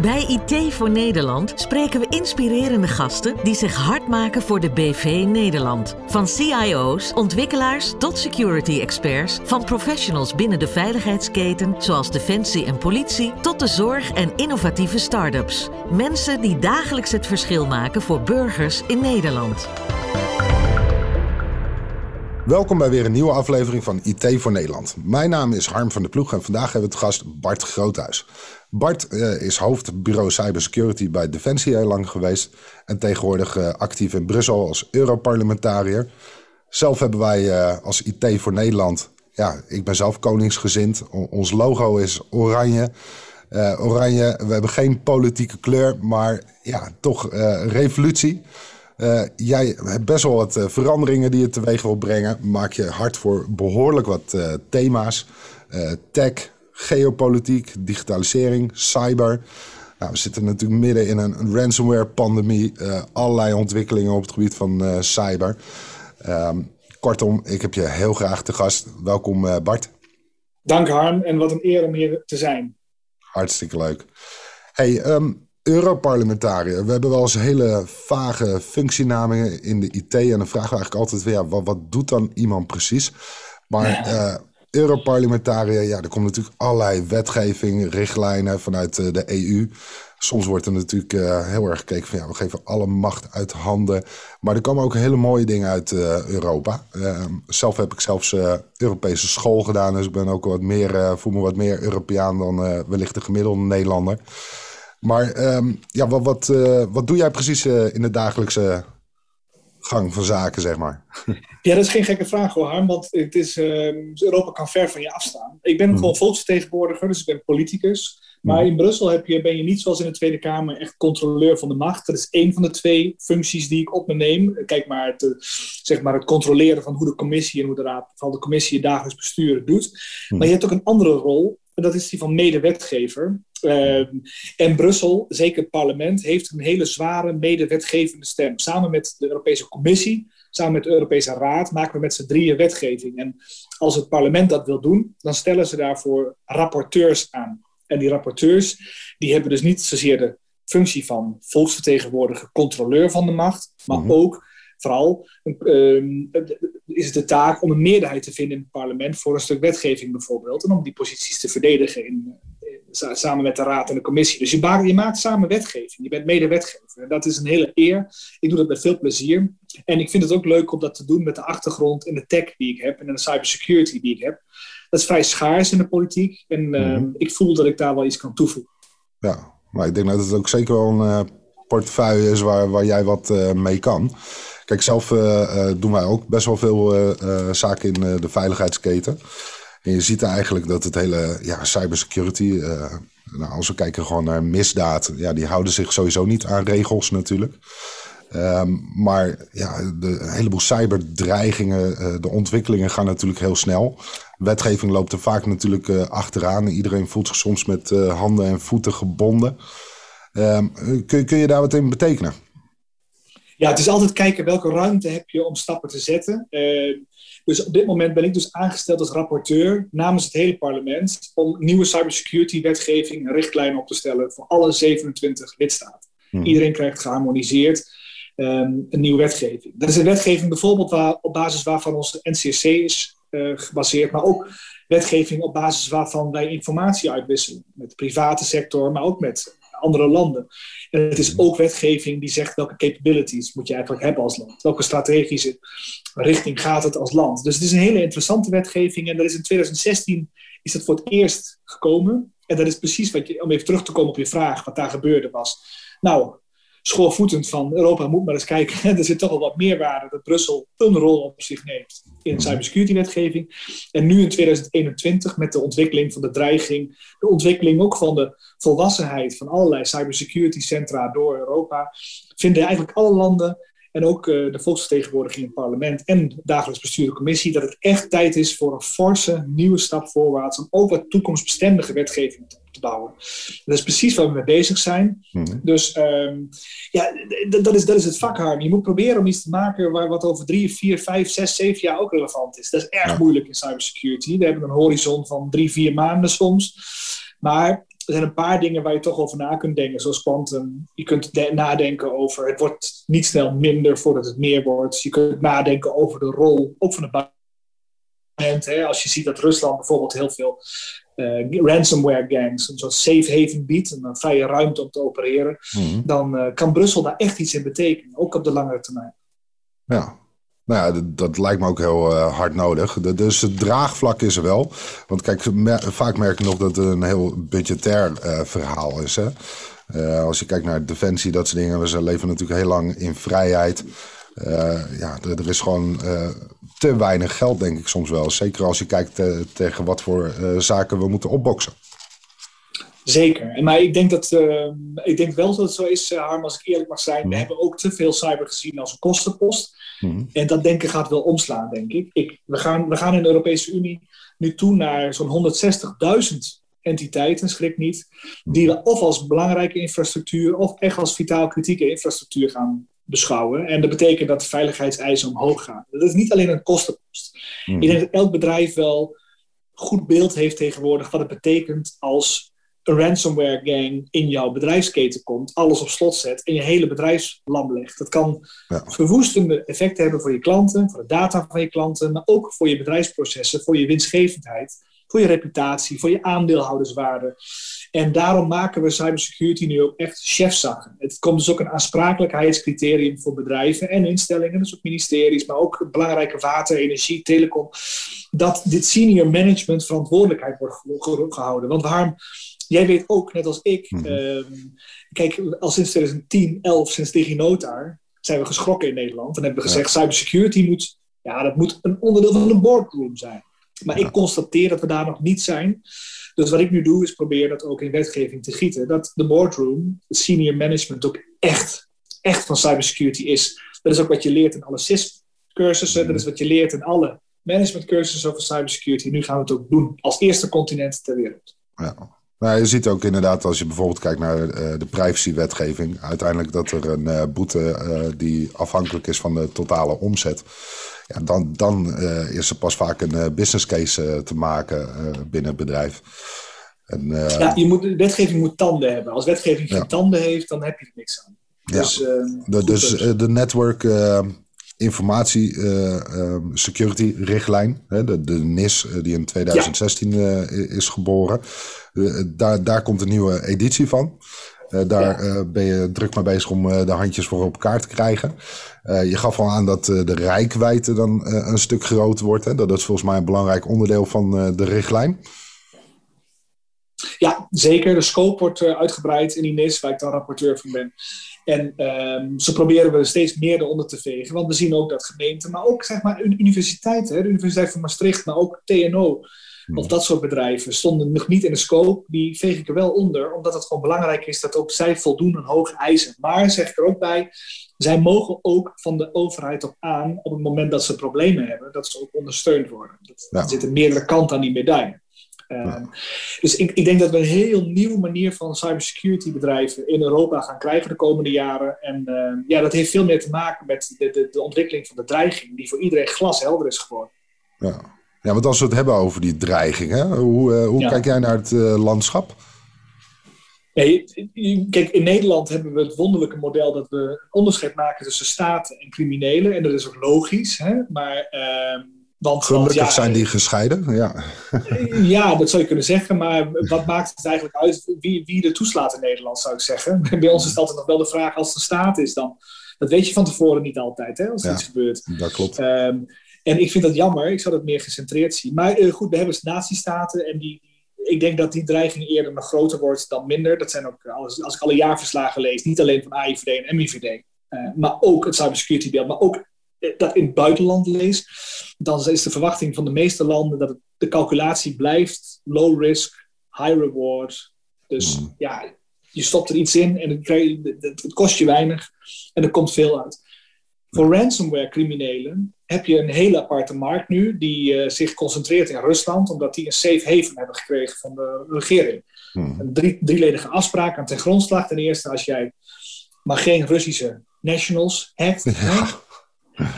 Bij IT voor Nederland spreken we inspirerende gasten die zich hard maken voor de BV Nederland. Van CIO's, ontwikkelaars tot security experts, van professionals binnen de veiligheidsketen zoals defensie en politie tot de zorg en innovatieve start-ups. Mensen die dagelijks het verschil maken voor burgers in Nederland. Welkom bij weer een nieuwe aflevering van IT voor Nederland. Mijn naam is Harm van der Ploeg en vandaag hebben we het gast Bart Groothuis. Bart uh, is hoofdbureau cybersecurity bij Defensie heel lang geweest en tegenwoordig uh, actief in Brussel als Europarlementariër. Zelf hebben wij uh, als IT voor Nederland, ja, ik ben zelf koningsgezind. Ons logo is oranje. oranje, we hebben geen politieke kleur, maar ja, toch revolutie. Uh, jij hebt best wel wat uh, veranderingen die je teweeg wil brengen. Maak je hard voor behoorlijk wat uh, thema's. tech, geopolitiek, digitalisering, cyber. Nou, we zitten natuurlijk midden in een, ransomware-pandemie. allerlei ontwikkelingen op het gebied van cyber. Um, kortom, ik heb je heel graag te gast. Welkom Bart. Dank Harm en wat een eer om hier te zijn. Hartstikke leuk. Hey, um, Europarlementariër. We hebben wel eens hele vage functienamen in de IT. En dan vragen we eigenlijk altijd weer, ja, wat, wat doet dan iemand precies? Maar ja. uh, Europarlementariër, ja, er komt natuurlijk allerlei wetgeving, richtlijnen vanuit uh, de EU. Soms wordt er natuurlijk uh, heel erg gekeken van ja, we geven alle macht uit handen. Maar er komen ook hele mooie dingen uit Europa. Ehm, zelf heb ik zelfs Europese school gedaan, dus ik ben ook wat meer, voel me wat meer Europeaan dan wellicht de gemiddelde Nederlander. Maar ehm, ja, wat, wat, uh, wat doe jij precies uh, in de dagelijkse gang van zaken, zeg maar? Ja, dat is geen gekke vraag hoor, Harm, want het is, uh, Europa kan ver van je afstaan. Ik ben hmm. gewoon volksvertegenwoordiger, dus ik ben politicus. Maar hmm. in Brussel heb je, ben je niet zoals in de Tweede Kamer echt controleur van de macht. Dat is één van de twee functies die ik op me neem. Kijk maar het, zeg maar het controleren van hoe de commissie en hoe de raad, van de commissie het dagelijks bestuur doet. Hmm. Maar je hebt ook een andere rol, en dat is die van medewetgever. Uh, en Brussel, zeker het parlement, heeft een hele zware medewetgevende stem. Samen met de Europese Commissie, samen met de Europese Raad, maken we met z'n drieën wetgeving. En als het parlement dat wil doen, dan stellen ze daarvoor rapporteurs aan. En die rapporteurs, die hebben dus niet zozeer de functie van volksvertegenwoordiger, controleur van de macht, maar mhm. ook vooral uh, is het de taak om een meerderheid te vinden in het parlement voor een stuk wetgeving bijvoorbeeld. En om die posities te verdedigen in, samen met de raad en de commissie. Dus je maakt, je maakt samen wetgeving. Je bent medewetgever. En dat is een hele eer. Ik doe dat met veel plezier. En ik vind het ook leuk om dat te doen met de achtergrond en de tech die ik heb en de cybersecurity die ik heb. Dat is vrij schaars in de politiek. En uh, ik voel dat ik daar wel iets kan toevoegen. Ja, maar ik denk dat het ook zeker wel een uh, portefeuille is waar, waar jij wat uh, mee kan. Kijk, zelf uh, doen wij ook best wel veel zaken in de veiligheidsketen. En je ziet eigenlijk dat het hele ja, cybersecurity, nou, als we kijken gewoon naar misdaad, ja, die houden zich sowieso niet aan regels natuurlijk. Um, maar ja, de, een heleboel cyberdreigingen, de ontwikkelingen gaan natuurlijk heel snel. Wetgeving loopt er vaak natuurlijk achteraan. Iedereen voelt zich soms met handen en voeten gebonden. Um, kun, kun je daar wat in betekenen? Ja, het is altijd kijken welke ruimte heb je om stappen te zetten. Uh, dus op dit moment ben ik dus aangesteld als rapporteur namens het hele parlement om nieuwe cybersecurity wetgeving en richtlijnen op te stellen voor alle 27 lidstaten. Hmm. Iedereen krijgt geharmoniseerd um, een nieuwe wetgeving. Dat is een wetgeving bijvoorbeeld waar, op basis waarvan onze NCSC is uh, gebaseerd, maar ook wetgeving op basis waarvan wij informatie uitwisselen met de private sector, maar ook met andere landen. En het is ook wetgeving die zegt welke capabilities moet je eigenlijk hebben als land. Welke strategische richting gaat het als land. Dus het is een hele interessante wetgeving. En dat is in 2016 is dat voor het eerst gekomen. En dat is precies wat je, om even terug te komen op je vraag, wat daar gebeurde was. Nou, schoorvoetend van Europa moet maar eens kijken. er zit toch wel wat meerwaarde dat Brussel een rol op zich neemt in de cybersecurity-wetgeving. En nu in 2021 met de ontwikkeling van de dreiging, de ontwikkeling ook van de volwassenheid van allerlei cybersecurity-centra door Europa, vinden eigenlijk alle landen en ook uh, de volksvertegenwoordiging in het parlement en de dagelijks bestuur commissie, dat het echt tijd is voor een forse nieuwe stap voorwaarts om ook wat toekomstbestendige wetgeving te, te bouwen. Dat is precies waar we mee bezig zijn. Hmm. Dus um, ja, dat is, dat is het vak, Je moet proberen om iets te maken waar wat over drie, vier, vijf, zes, zeven jaar ook relevant is. Dat is erg moeilijk in cybersecurity. We hebben een horizon van drie, vier maanden soms. Maar er zijn een paar dingen waar je toch over na kunt denken, zoals quantum. Je kunt nadenken over het wordt niet snel minder voordat het meer wordt. Je kunt nadenken over de rol, ook van de Hè, als je ziet dat Rusland bijvoorbeeld heel veel uh, ransomware gangs, een soort safe haven biedt, een vrije ruimte om te opereren, mhm. dan uh, kan Brussel daar echt iets in betekenen, ook op de langere termijn. Ja, nou ja, dat, lijkt me ook heel uh, hard nodig. dus het draagvlak is er wel. Want kijk, vaak merk ik nog dat het een heel budgetair verhaal is. Hè? Als je kijkt naar defensie, dat soort dingen. We leven natuurlijk heel lang in vrijheid. ja, er, er, is gewoon te weinig geld, denk ik soms wel. Zeker als je kijkt tegen wat voor zaken we moeten opboksen. Zeker. Maar ik denk, dat, ik denk wel dat het zo is, Harm, als ik eerlijk mag zijn. We mhm. hebben ook te veel cyber gezien als een kostenpost. Mhm. En dat denken gaat wel omslaan, denk ik. ik we, gaan, we gaan in de Europese Unie nu toe naar zo'n 160.000 entiteiten, schrik niet, die we of als belangrijke infrastructuur of echt als vitaal kritieke infrastructuur gaan beschouwen. En dat betekent dat de veiligheidseisen omhoog gaan. Dat is niet alleen een kostenpost. Mm. Ik denk dat elk bedrijf wel goed beeld heeft tegenwoordig wat het betekent als een ransomware gang in jouw bedrijfsketen komt, alles op slot zet en je hele bedrijf lam legt. Dat kan verwoestende effecten hebben voor je klanten, voor de data van je klanten, maar ook voor je bedrijfsprocessen, voor je winstgevendheid, voor je reputatie, voor je aandeelhouderswaarde. En daarom maken we cybersecurity nu ook echt chefzaken. Het komt dus ook een aansprakelijkheidscriterium voor bedrijven en instellingen, dus ook ministeries, maar ook belangrijke water, energie, telecom, dat dit senior management verantwoordelijkheid wordt gehouden. Want waarom jij weet ook, net als ik, mhm. ehm, kijk, al sinds 2010, 11, sinds DigiNotar, zijn we geschrokken in Nederland. En hebben we gezegd, cybersecurity moet, ja, dat moet een onderdeel van een boardroom zijn. Maar ik constateer dat we daar nog niet zijn. Dus wat ik nu doe, is proberen dat ook in wetgeving te gieten. Dat de boardroom, de senior management, ook echt, echt van cybersecurity is. Dat is ook wat je leert in alle CIS-cursussen. Dat is wat je leert in alle managementcursussen over cybersecurity. Nu gaan we het ook doen als eerste continent ter wereld. Ja. Nou, je ziet ook inderdaad, als je bijvoorbeeld kijkt naar uh, de privacywetgeving, uiteindelijk dat er een uh, boete uh, die afhankelijk is van de totale omzet. Ja, dan dan is er pas vaak een business case te maken binnen het bedrijf. En, ja, je moet, de wetgeving moet tanden hebben. Als wetgeving geen tanden heeft, dan heb je er niks aan. Dus, de, dus de network informatie uh, security richtlijn, hè, de, de NIS die in 2016 is geboren. daar, daar komt een nieuwe editie van. Daar ben je druk mee bezig om de handjes voor op elkaar te krijgen. je gaf al aan dat de rijkwijde dan een stuk groter wordt. Hè? Dat is volgens mij een belangrijk onderdeel van de richtlijn. Ja, zeker. De scope wordt uitgebreid in die NIS, waar ik dan rapporteur van ben. En um, zo proberen we steeds meer eronder te vegen. Want we zien ook dat gemeenten, maar ook zeg maar, universiteiten, de Universiteit van Maastricht, maar ook TNO, of dat soort bedrijven, stonden nog niet in de scope. Die veeg ik er wel onder, omdat het gewoon belangrijk is dat ook zij voldoen aan hoge eisen. Maar zeg ik er ook bij, zij mogen ook van de overheid op aan, op het moment dat ze problemen hebben, dat ze ook ondersteund worden. Dat, Er zitten meerdere kanten aan die medaille. Ehm, dus ik, ik, denk dat we een heel nieuwe manier van cybersecurity bedrijven in Europa gaan krijgen de komende jaren. En ehm, ja, dat heeft veel meer te maken met de, de, de ontwikkeling van de dreiging, die voor iedereen glashelder is geworden. Ja. Ja, want als we het hebben over die dreiging, hè? hoe, uh, hoe kijk jij naar het uh, landschap? Nee, kijk, in Nederland hebben we het wonderlijke model dat we onderscheid maken tussen staten en criminelen. En dat is ook logisch. Hè? Maar uh, want, Gelukkig zijn die gescheiden, ja. Ja, dat zou je kunnen zeggen. Maar wat maakt het eigenlijk uit wie, wie er toeslaat in Nederland, zou ik zeggen. Bij ons is het altijd nog wel de vraag als de staat is dan. Dat weet je van tevoren niet altijd, hè, als er iets gebeurt. Dat klopt. Um, en ik vind dat jammer. Ik zou dat meer gecentreerd zien. Maar uh, goed, we hebben natiestaten en die, ik denk dat die dreiging eerder nog groter wordt dan minder. Dat zijn ook, als, als ik alle jaarverslagen lees, niet alleen van AIVD en MIVD, uh, eh, maar ook het cybersecurity beeld, maar ook dat in het buitenland lees, dan is de verwachting van de meeste landen dat het, de calculatie blijft low risk, high reward. Dus hmm. ja, je stopt er iets in en het, het, kost je weinig en er komt veel uit. Voor ransomware criminelen heb je een hele aparte markt nu die uh, zich concentreert in Rusland, omdat die een safe haven hebben gekregen van de regering. Hmm. Een drie, drieledige afspraak aan ten grondslag. Ten eerste, als jij maar geen Russische nationals hebt,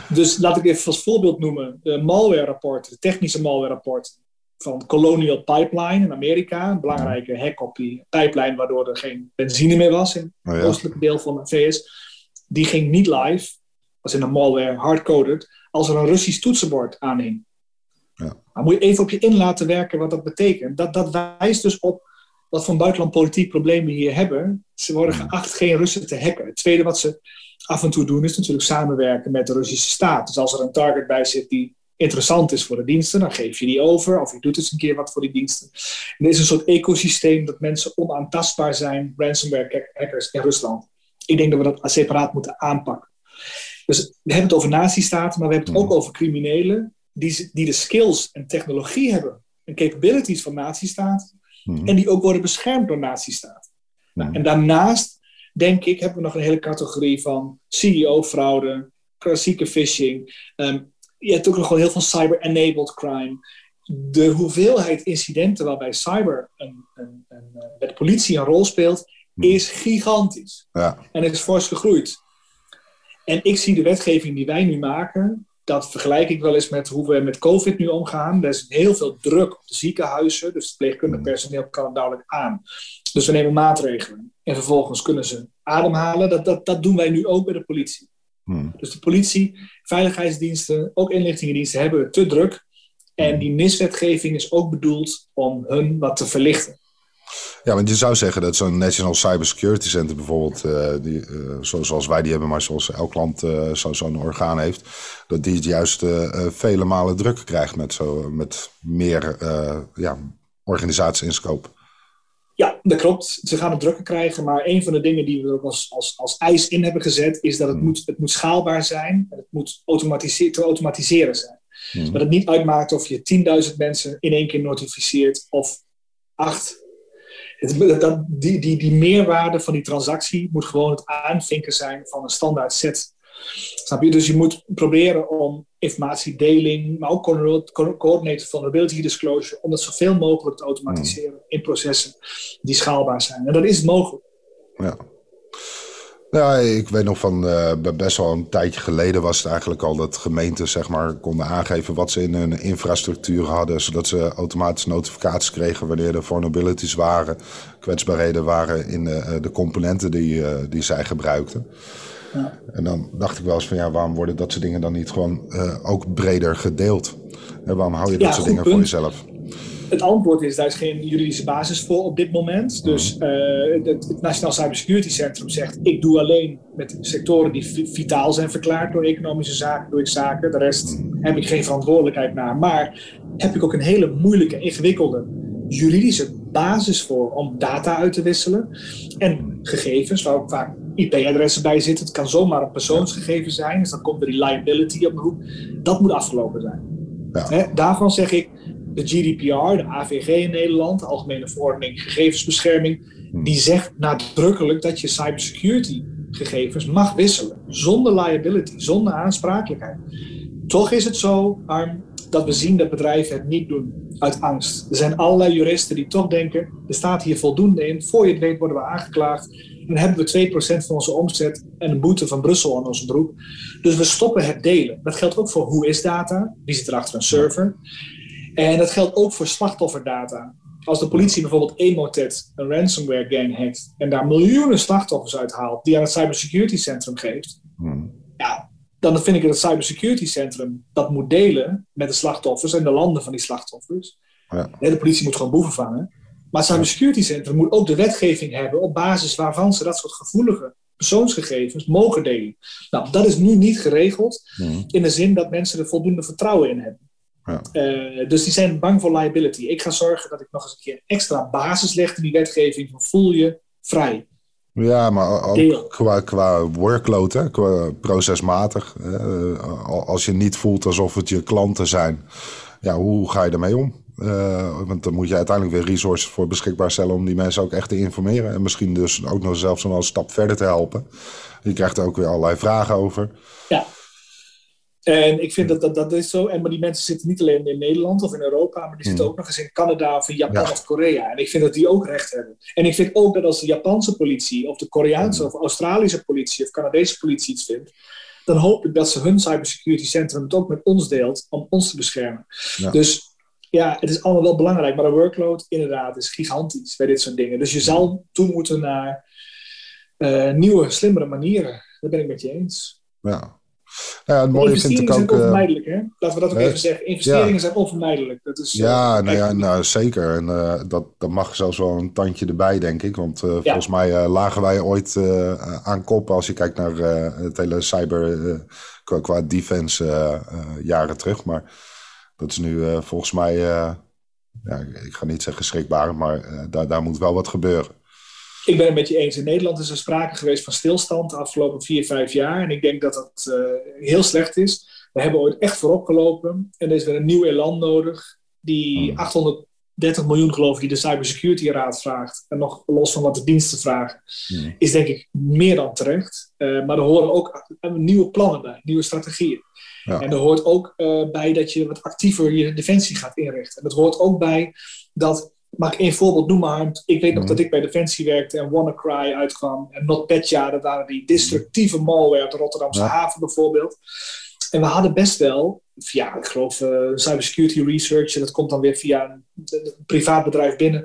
dus laat ik even als voorbeeld noemen de malware rapporten, de technische malware rapporten. van Colonial Pipeline in Amerika. Een belangrijke hack op die pijplijn, waardoor er geen benzine meer was in het oh oostelijke deel van de VS. Die ging niet live, was in een malware hardcoded, als er een Russisch toetsenbord aanhing. Ja. Dan moet je even op je in laten werken wat dat betekent. Dat, dat wijst dus op wat voor buitenland politiek probleem we hier hebben. Ze worden geacht geen Russen te hacken. Het tweede wat ze af en toe doen is natuurlijk samenwerken met de Russische staat. Dus als er een target bij zit die interessant is voor de diensten, dan geef je die over of je doet eens een keer wat voor die diensten. En er is een soort ecosysteem dat mensen onaantastbaar zijn, ransomware hackers in Rusland. Ik denk dat we dat separaat moeten aanpakken. Dus we hebben het over nazistaten, maar we hebben het ook hmm. over criminelen die, die de skills en technologie hebben en capabilities van nazistaten hmm. en die ook worden beschermd door nazistaten. Hmm. en daarnaast, denk ik, hebben we nog een hele categorie van CEO-fraude, klassieke phishing, um, je hebt ook nog gewoon heel veel cyber-enabled crime. De hoeveelheid incidenten waarbij cyber een, een, een, bij eh, de politie een rol speelt, hmm. is gigantisch. Ja. En is fors gegroeid. En ik zie de wetgeving die wij nu maken, dat vergelijk ik wel eens met hoe we met COVID nu omgaan. Er is heel veel druk op de ziekenhuizen, dus het pleegkundig hmm. personeel kan het duidelijk aan. Dus we nemen maatregelen. En vervolgens kunnen ze ademhalen. Dat, dat, dat doen wij nu ook bij de politie. Hmm. Dus de politie, veiligheidsdiensten, ook inlichtingendiensten hebben het te druk. En hmm. die NIS-wetgeving is ook bedoeld om hun wat te verlichten. Ja, want je zou zeggen dat zo'n National Cybersecurity Center bijvoorbeeld, uh, die, uh, zoals wij die hebben, maar zoals elk land uh, zo'n orgaan heeft, dat die het juist vele malen druk krijgt met, zo, met meer ja, organisatie in scope. Ja, dat klopt. Ze gaan het drukker krijgen. Maar een van de dingen die we er als, als, als eis in hebben gezet, is dat het, hmm. moet, het moet schaalbaar zijn. En het moet automatiseer, te automatiseren zijn. Hmm. Dat het niet uitmaakt of je 10.000 mensen in één keer notificeert of acht. Het, dat, die, die, die meerwaarde van die transactie moet gewoon het aanvinken zijn van een standaard set Snap je? Dus je moet proberen om informatiedeling, maar ook coördinated vulnerability disclosure, om dat zoveel mogelijk te automatiseren hmm. in processen die schaalbaar zijn. En dat is mogelijk. Ja. Ja, ik weet nog van uh, best wel een tijdje geleden was het eigenlijk al dat gemeenten zeg maar, konden aangeven wat ze in hun infrastructuur hadden, zodat ze automatisch notificaties kregen wanneer er vulnerabilities waren, kwetsbaarheden waren in de, eh, de componenten die, uh, die zij gebruikten. En dan dacht ik wel eens van ja, waarom worden dat soort dingen dan niet gewoon uh, ook breder gedeeld? En waarom hou je dat soort dingen voor jezelf? Het antwoord is, daar is geen juridische basis voor op dit moment. Dus uh, het, het Nationaal Cybersecurity Centrum zegt, ik doe alleen met sectoren die vitaal zijn verklaard door economische zaken, doe ik zaken. De rest heb ik geen verantwoordelijkheid naar. Maar heb ik ook een hele moeilijke, ingewikkelde juridische basis voor om data uit te wisselen. En gegevens, waar ook vaak IP-adressen bij zitten. Het kan zomaar een persoonsgegeven zijn, dus dan komt er die liability op de hoek. Dat moet afgelopen zijn. Ja. daarvan zeg ik, de GDPR, de AVG in Nederland, de Algemene Verordening Gegevensbescherming, hmm. die zegt nadrukkelijk dat je cybersecurity gegevens mag wisselen. Zonder liability, zonder aansprakelijkheid. Toch is het zo, Arm, dat we zien dat bedrijven het niet doen uit angst. Er zijn allerlei juristen die toch denken, er staat hier voldoende in, voor je het weet worden we aangeklaagd dan hebben we 2% van onze omzet en een boete van Brussel aan onze broek. Dus we stoppen het delen. Dat geldt ook voor hoe is data, wie zit er achter een server. En dat geldt ook voor slachtofferdata. Als de politie bijvoorbeeld Emotet, een ransomware gang, hackt en daar miljoenen slachtoffers uithaalt, die aan het cybersecurity centrum geeft, hmm. ja, dan vind ik dat het cybersecurity centrum dat moet delen met de slachtoffers en de landen van die slachtoffers. Ja. De politie moet gewoon boeven vangen. Maar het Cybersecurity Centrum moet ook de wetgeving hebben op basis waarvan ze dat soort gevoelige persoonsgegevens mogen delen. Nou, dat is nu niet geregeld mhm. in de zin dat mensen er voldoende vertrouwen in hebben. Ja. Uh, dus die zijn bang voor liability. Ik ga zorgen dat ik nog eens een keer een extra basis leg in die wetgeving. Van voel je vrij. Ja, maar ook qua, qua workload, hè, qua procesmatig. Uh, als je niet voelt alsof het je klanten zijn, ja, hoe ga je daarmee om? Uh, want dan moet je uiteindelijk weer resources voor beschikbaar stellen om die mensen ook echt te informeren. En misschien dus ook nog zelfs nog een stap verder te helpen. Je krijgt er ook weer allerlei vragen over. Ja. En ik vind dat, dat dat is zo. En maar die mensen zitten niet alleen in Nederland of in Europa, maar die zitten hmm. ook nog eens in Canada of in Japan of Korea. En ik vind dat die ook recht hebben. En ik vind ook dat als de Japanse politie of de Koreaanse hmm. of Australische politie of Canadese politie iets vindt, dan hoop ik dat ze hun cybersecurity centrum het ook met ons deelt om ons te beschermen. Ja. Dus ja, het is allemaal wel belangrijk, maar de workload inderdaad is gigantisch bij dit soort dingen. Dus je zal toe moeten naar uh, nieuwe, slimmere manieren. Dat ben ik met je eens. Ja. Nou ja, het mooie vind ik ook. Zijn onvermijdelijk, hè? Laten we dat ook even zeggen. Investeringen zijn onvermijdelijk. Dat is, ja, uh, nou ja, nou, zeker. En uh, dat, dat mag zelfs wel een tandje erbij, denk ik. Want uh, ja. volgens mij lagen wij ooit aan kop als je kijkt naar het hele cyber qua, qua defense jaren terug. Maar dat is nu volgens mij, ja, ik ga niet zeggen schrikbaar, maar daar, daar moet wel wat gebeuren. Ik ben het met je eens. In Nederland is er sprake geweest van stilstand de afgelopen vier, vijf jaar. En ik denk dat dat uh, heel slecht is. We hebben ooit echt voorop gelopen. En er is weer een nieuw elan nodig. Die 830 hmm. miljoen, geloof ik, die de Cybersecurity Raad vraagt. En nog los van wat de diensten vragen. Hmm. Is denk ik meer dan terecht. Uh, maar er horen ook nieuwe plannen bij, nieuwe strategieën. Ja. En er hoort ook uh, bij dat je wat actiever je defensie gaat inrichten. En dat hoort ook bij dat Mag ik één voorbeeld noemen, Ik weet nog mhm. dat ik bij Defensie werkte en WannaCry uitkwam. En NotPetya, dat waren die destructieve malware uit de Rotterdamse haven bijvoorbeeld. En we hadden best wel, via, ik geloof, uh, cybersecurity research, dat komt dan weer via een, een privaat bedrijf binnen,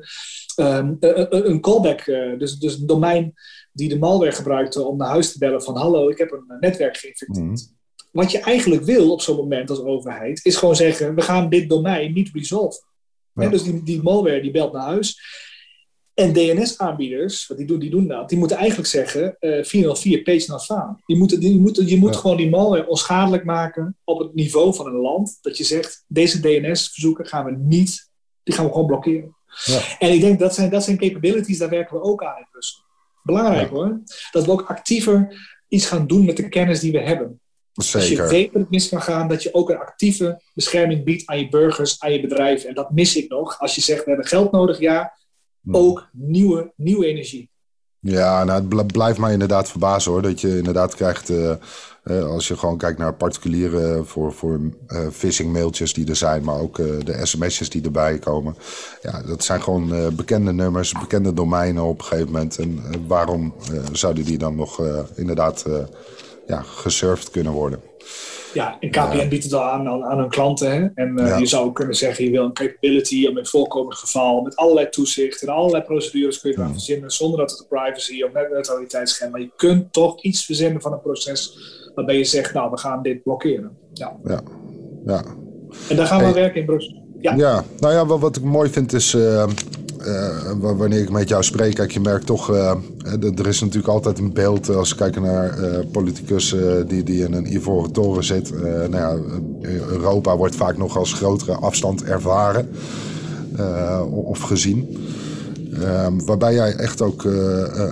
um, een, een, callback, uh, dus, dus een domein die de malware gebruikte om naar huis te bellen van hallo, ik heb een netwerk geïnfecteerd. Mhm. Wat je eigenlijk wil op zo'n moment als overheid, is gewoon zeggen, we gaan dit domein niet resolven. Ja. dus die, die malware die belt naar huis. En DNS-aanbieders, wat die doen, die doen dat, die moeten eigenlijk zeggen: uh, 404, page not found. Die moeten, die moeten, je moet ja. gewoon die malware onschadelijk maken op het niveau van een land. Dat je zegt: deze DNS-verzoeken gaan we niet, die gaan we gewoon blokkeren. Ja. En ik denk dat zijn, dat zijn capabilities, daar werken we ook aan in Brussel. Belangrijk hoor. Dat we ook actiever iets gaan doen met de kennis die we hebben. Zeker. Als je het mis kan gaan, dat je ook een actieve bescherming biedt aan je burgers, aan je bedrijf. En dat mis ik nog. Als je zegt, we hebben geld nodig, ja, hmm. ook nieuwe, nieuwe energie. Ja, nou, het blijft mij inderdaad verbazen hoor. Dat je inderdaad krijgt, uh, uh, als je gewoon kijkt naar particuliere voor, voor uh, phishing mailtjes die er zijn, maar ook de sms'jes die erbij komen. Ja, dat zijn gewoon bekende nummers, bekende domeinen op een gegeven moment. En waarom zouden die dan nog inderdaad ja, gesurfd kunnen worden. Ja, en KPN biedt het al aan aan, aan hun klanten. Hè? En uh, je zou kunnen zeggen, je wil een capability om in voorkomend geval met allerlei toezicht en allerlei procedures kun je verzinnen zonder dat het de privacy of neutraliteit schendt. Maar je kunt toch iets verzinnen van een proces waarbij je zegt, nou, we gaan dit blokkeren. Ja. ja. ja. En daar gaan we werken in Brussel. Ja. ja, nou ja, wat, wat ik mooi vind is, uh, uh, wanneer ik met jou spreek, kijk, je merkt toch, uh, er is natuurlijk altijd een beeld als we kijken naar uh, politicus die, die in een ivoren toren zit. nou ja, Europa wordt vaak nog als grotere afstand ervaren of gezien. Ehm, waarbij jij echt ook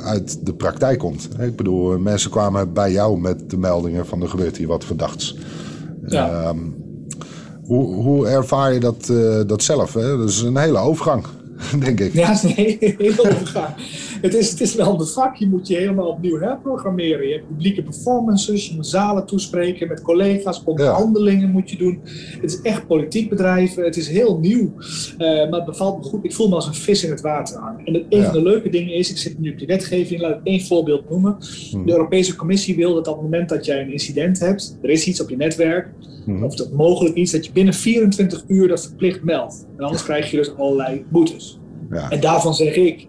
uit de praktijk komt. Ik bedoel, mensen kwamen bij jou met de meldingen van er gebeurt hier wat verdachts. Ja. Ehm, hoe, hoe ervaar je dat, dat zelf? Hè? Dat is een hele overgang. denk ik. Ja, nee, heel overgaan. het, is, het is wel de vak. Je moet je helemaal opnieuw herprogrammeren. Je hebt publieke performances, je moet zalen toespreken met collega's, onderhandelingen moet je doen. Het is echt politiek bedrijven. Het is heel nieuw. Uh, maar het bevalt me goed. Ik voel me als een vis in het water hangen. En een van de leuke dingen is, ik zit nu op die wetgeving, laat ik één voorbeeld noemen. Hmm. De Europese Commissie wil dat op het moment dat jij een incident hebt, er is iets op je netwerk, hmm. of dat mogelijk iets, dat je binnen 24 uur dat verplicht meldt. En anders krijg je dus allerlei boetes. Ja. En daarvan zeg ik,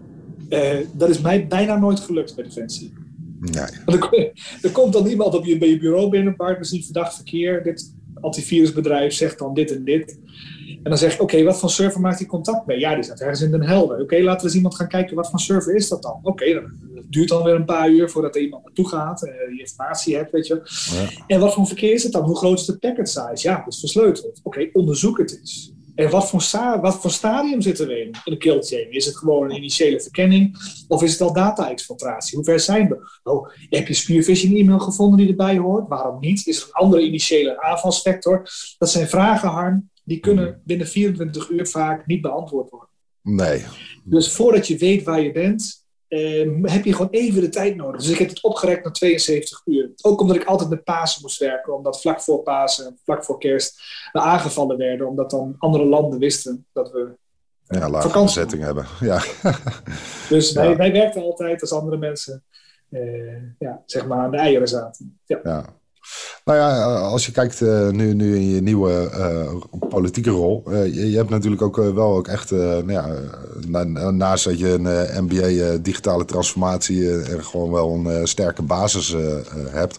uh, dat is mij bijna nooit gelukt bij Defensie. Nee. Er, er, komt dan iemand op je, bij je bureau binnen, Bart, misschien verdacht verkeer. Dit antivirusbedrijf zegt dan dit en dit. En dan zeg je, oké, wat voor server maakt hij contact mee? Ja, die staat ergens in Den Helder. Oké, laten we eens iemand gaan kijken, wat voor server is dat dan? Oké, dat duurt dan weer een paar uur voordat er iemand naartoe gaat, uh, die informatie hebt, weet je. Ja. En wat voor verkeer is het dan? Hoe groot is de packet size? Ja, dat is versleuteld. Oké, onderzoek het eens. En wat voor, wat voor stadium zitten we in, in de kill chain? Is het gewoon een initiële verkenning of is het al data-exfiltratie? Hoe ver zijn we? Oh, heb je spearfishing e-mail gevonden die erbij hoort? Waarom niet? Is er een andere initiële aanvalsvector? Dat zijn vragen, Harm, die kunnen binnen 24 uur vaak niet beantwoord worden. Nee. Dus voordat je weet waar je bent, Ehm, heb je gewoon even de tijd nodig. Dus ik heb het opgerekt naar 72 uur. Ook omdat ik altijd met Pasen moest werken. Omdat vlak voor Pasen, vlak voor kerst, we aangevallen werden. Omdat dan andere landen wisten dat we ja, lage hebben. Ja. dus Wij, wij werkten altijd als andere mensen uh, ja, zeg maar aan de eieren zaten. Ja. ja. Nou ja, als je kijkt uh, nu, nu in je nieuwe uh, politieke rol. Uh, je, je, hebt natuurlijk ook wel ook echt, nou ja, na, naast dat je een MBA digitale transformatie en gewoon wel een sterke basis hebt,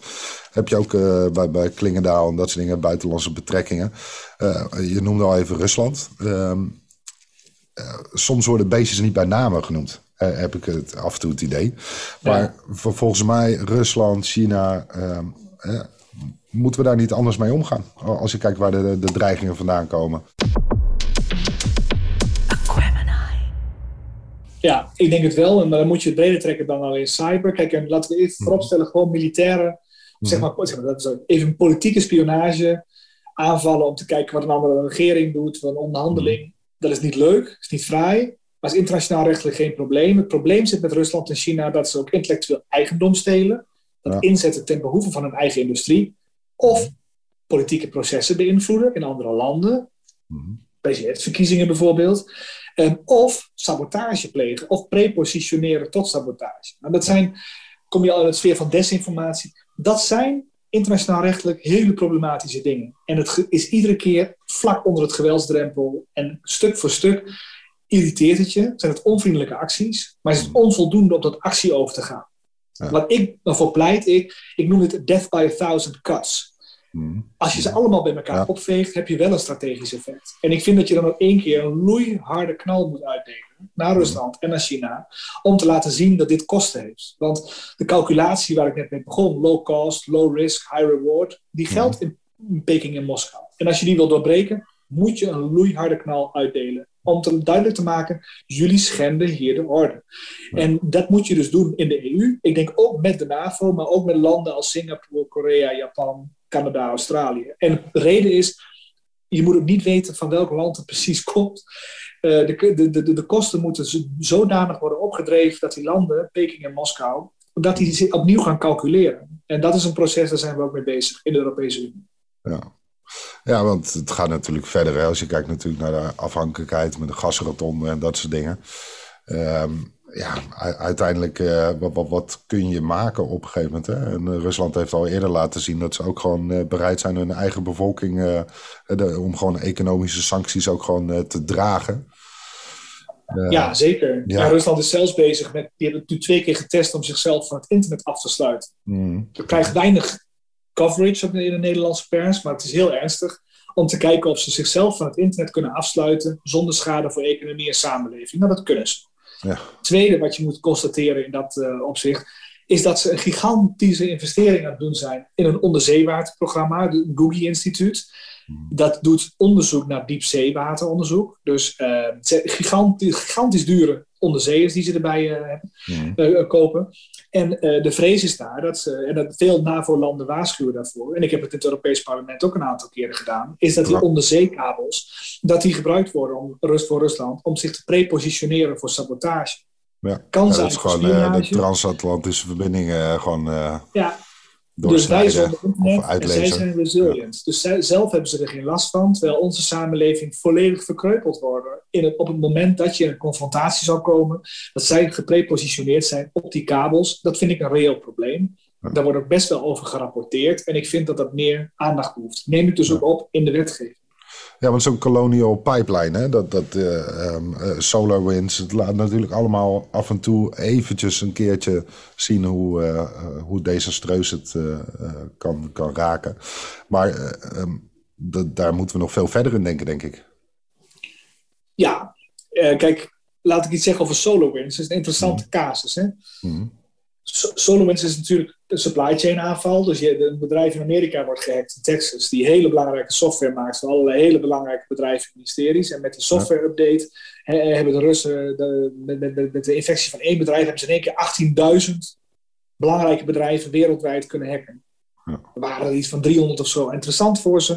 heb je ook bij, bij Klingendaal en dat soort dingen, buitenlandse betrekkingen. je noemde al even Rusland. Ehm, soms worden beestjes niet bij namen genoemd. heb ik het af en toe het idee. Maar ja. volgens mij Rusland, China, ehm, moeten we daar niet anders mee omgaan? Als je kijkt waar de, de dreigingen vandaan komen. Ja, ik denk het wel. En dan moet je het breder trekken dan alleen cyber. Kijk, en laten we even mhm. vooropstellen, gewoon militaire, zeg, maar, zeg maar, dat is even politieke spionage, aanvallen om te kijken wat een andere regering doet, wat een onderhandeling. Mhm. Dat is niet leuk, is niet fraai, maar is internationaal rechtelijk geen probleem. Het probleem zit met Rusland en China dat ze ook intellectueel eigendom stelen. Dat inzetten ten behoeve van hun eigen industrie of politieke processen beïnvloeden in andere landen, mm presidentsverkiezingen bijvoorbeeld, um, of sabotage plegen of prepositioneren tot sabotage. Nou, dat zijn, kom je al in de sfeer van desinformatie, dat zijn internationaal rechtelijk hele problematische dingen. En het is iedere keer vlak onder het geweldsdrempel en stuk voor stuk irriteert het je. Zijn het onvriendelijke acties, maar is het mhm. onvoldoende om tot actie over te gaan. Wat ik, waarvoor pleit ik, ik noem het death by a thousand cuts. Hmm. Als je ze allemaal bij elkaar opveegt, heb je wel een strategisch effect. En ik vind dat je dan ook één keer een loeiharde knal moet uitdelen naar hmm. Rusland en naar China, om te laten zien dat dit kosten heeft. Want de calculatie waar ik net mee begon, low cost, low risk, high reward, die hmm. geldt in Peking en Moskou. En als je die wil doorbreken, moet je een loeiharde knal uitdelen om te, duidelijk te maken, jullie schenden hier de orde. En dat moet je dus doen in de EU. Ik denk ook met de NAVO, maar ook met landen als Singapore, Korea, Japan, Canada, Australië. En de reden is, je moet ook niet weten van welk land het precies komt. Uh, de, de, de, de kosten moeten zodanig worden opgedreven dat die landen, Peking en Moskou, dat die opnieuw gaan calculeren. En dat is een proces, daar zijn we ook mee bezig in de Europese Unie. Ja. Ja, want het gaat natuurlijk verder. Hè. Als je kijkt natuurlijk naar de afhankelijkheid met de gasrotonde en dat soort dingen. Ehm, ja, uiteindelijk, uh, wat, wat, wat, kun je maken op een gegeven moment? Hè? En uh, Rusland heeft al eerder laten zien dat ze ook gewoon uh, bereid zijn hun eigen bevolking de, om gewoon economische sancties ook gewoon te dragen. ja, zeker. Ja. Rusland is zelfs bezig met, die hebben nu twee keer getest om zichzelf van het internet af te sluiten. Mm. Je krijgt weinig coverage in de Nederlandse pers, maar het is heel ernstig om te kijken of ze zichzelf van het internet kunnen afsluiten zonder schade voor economie en samenleving. Nou, dat kunnen ze. Ja. Tweede wat je moet constateren in dat uh, opzicht, is dat ze een gigantische investering aan het doen zijn in een onderzeewaterprogramma, het Googie Instituut. Hmm. Dat doet onderzoek naar diepzeewateronderzoek. Dus uh, gigantisch, gigantisch dure onderzeeërs die ze erbij uh, kopen. En de vrees is daar dat ze, en dat veel NAVO-landen waarschuwen daarvoor, en ik heb het in het Europees Parlement ook een aantal keren gedaan, is dat die onderzeekabels, dat die gebruikt worden om, rust voor Rusland om zich te prepositioneren voor sabotage. Ja, kan zijn. Dat is gewoon de transatlantische verbindingen gewoon. ja, dus wij zijn internet en zij zijn resilient. Dus zelf hebben ze er geen last van, terwijl onze samenleving volledig verkreupeld wordt. In het, op het moment dat je in een confrontatie zal komen, dat zij geprepositioneerd zijn op die kabels, dat vind ik een reëel probleem. Daar wordt ook best wel over gerapporteerd en ik vind dat dat meer aandacht behoeft. Neem het dus ook op in de wetgeving. Ja, want zo'n colonial pipeline, hè, dat, dat uh, um, uh, SolarWinds, het laat natuurlijk allemaal af en toe eventjes een keertje zien hoe, uh, hoe desastreus het kan, kan raken. Maar um, daar moeten we nog veel verder in denken, denk ik. Ja, kijk, laat ik iets zeggen over SolarWinds. Het is een interessante mm. casus. Hè? Mm. SolarWinds is natuurlijk een supply chain aanval. Dus je, een bedrijf in Amerika wordt gehackt in Texas, die hele belangrijke software maakt voor allerlei hele belangrijke bedrijven en ministeries. En met die software update hebben de Russen, de, met, met, met, de infectie van één bedrijf, hebben ze in één keer 18.000 belangrijke bedrijven wereldwijd kunnen hacken. Ja. Er waren er iets van 300 of zo. Interessant voor ze.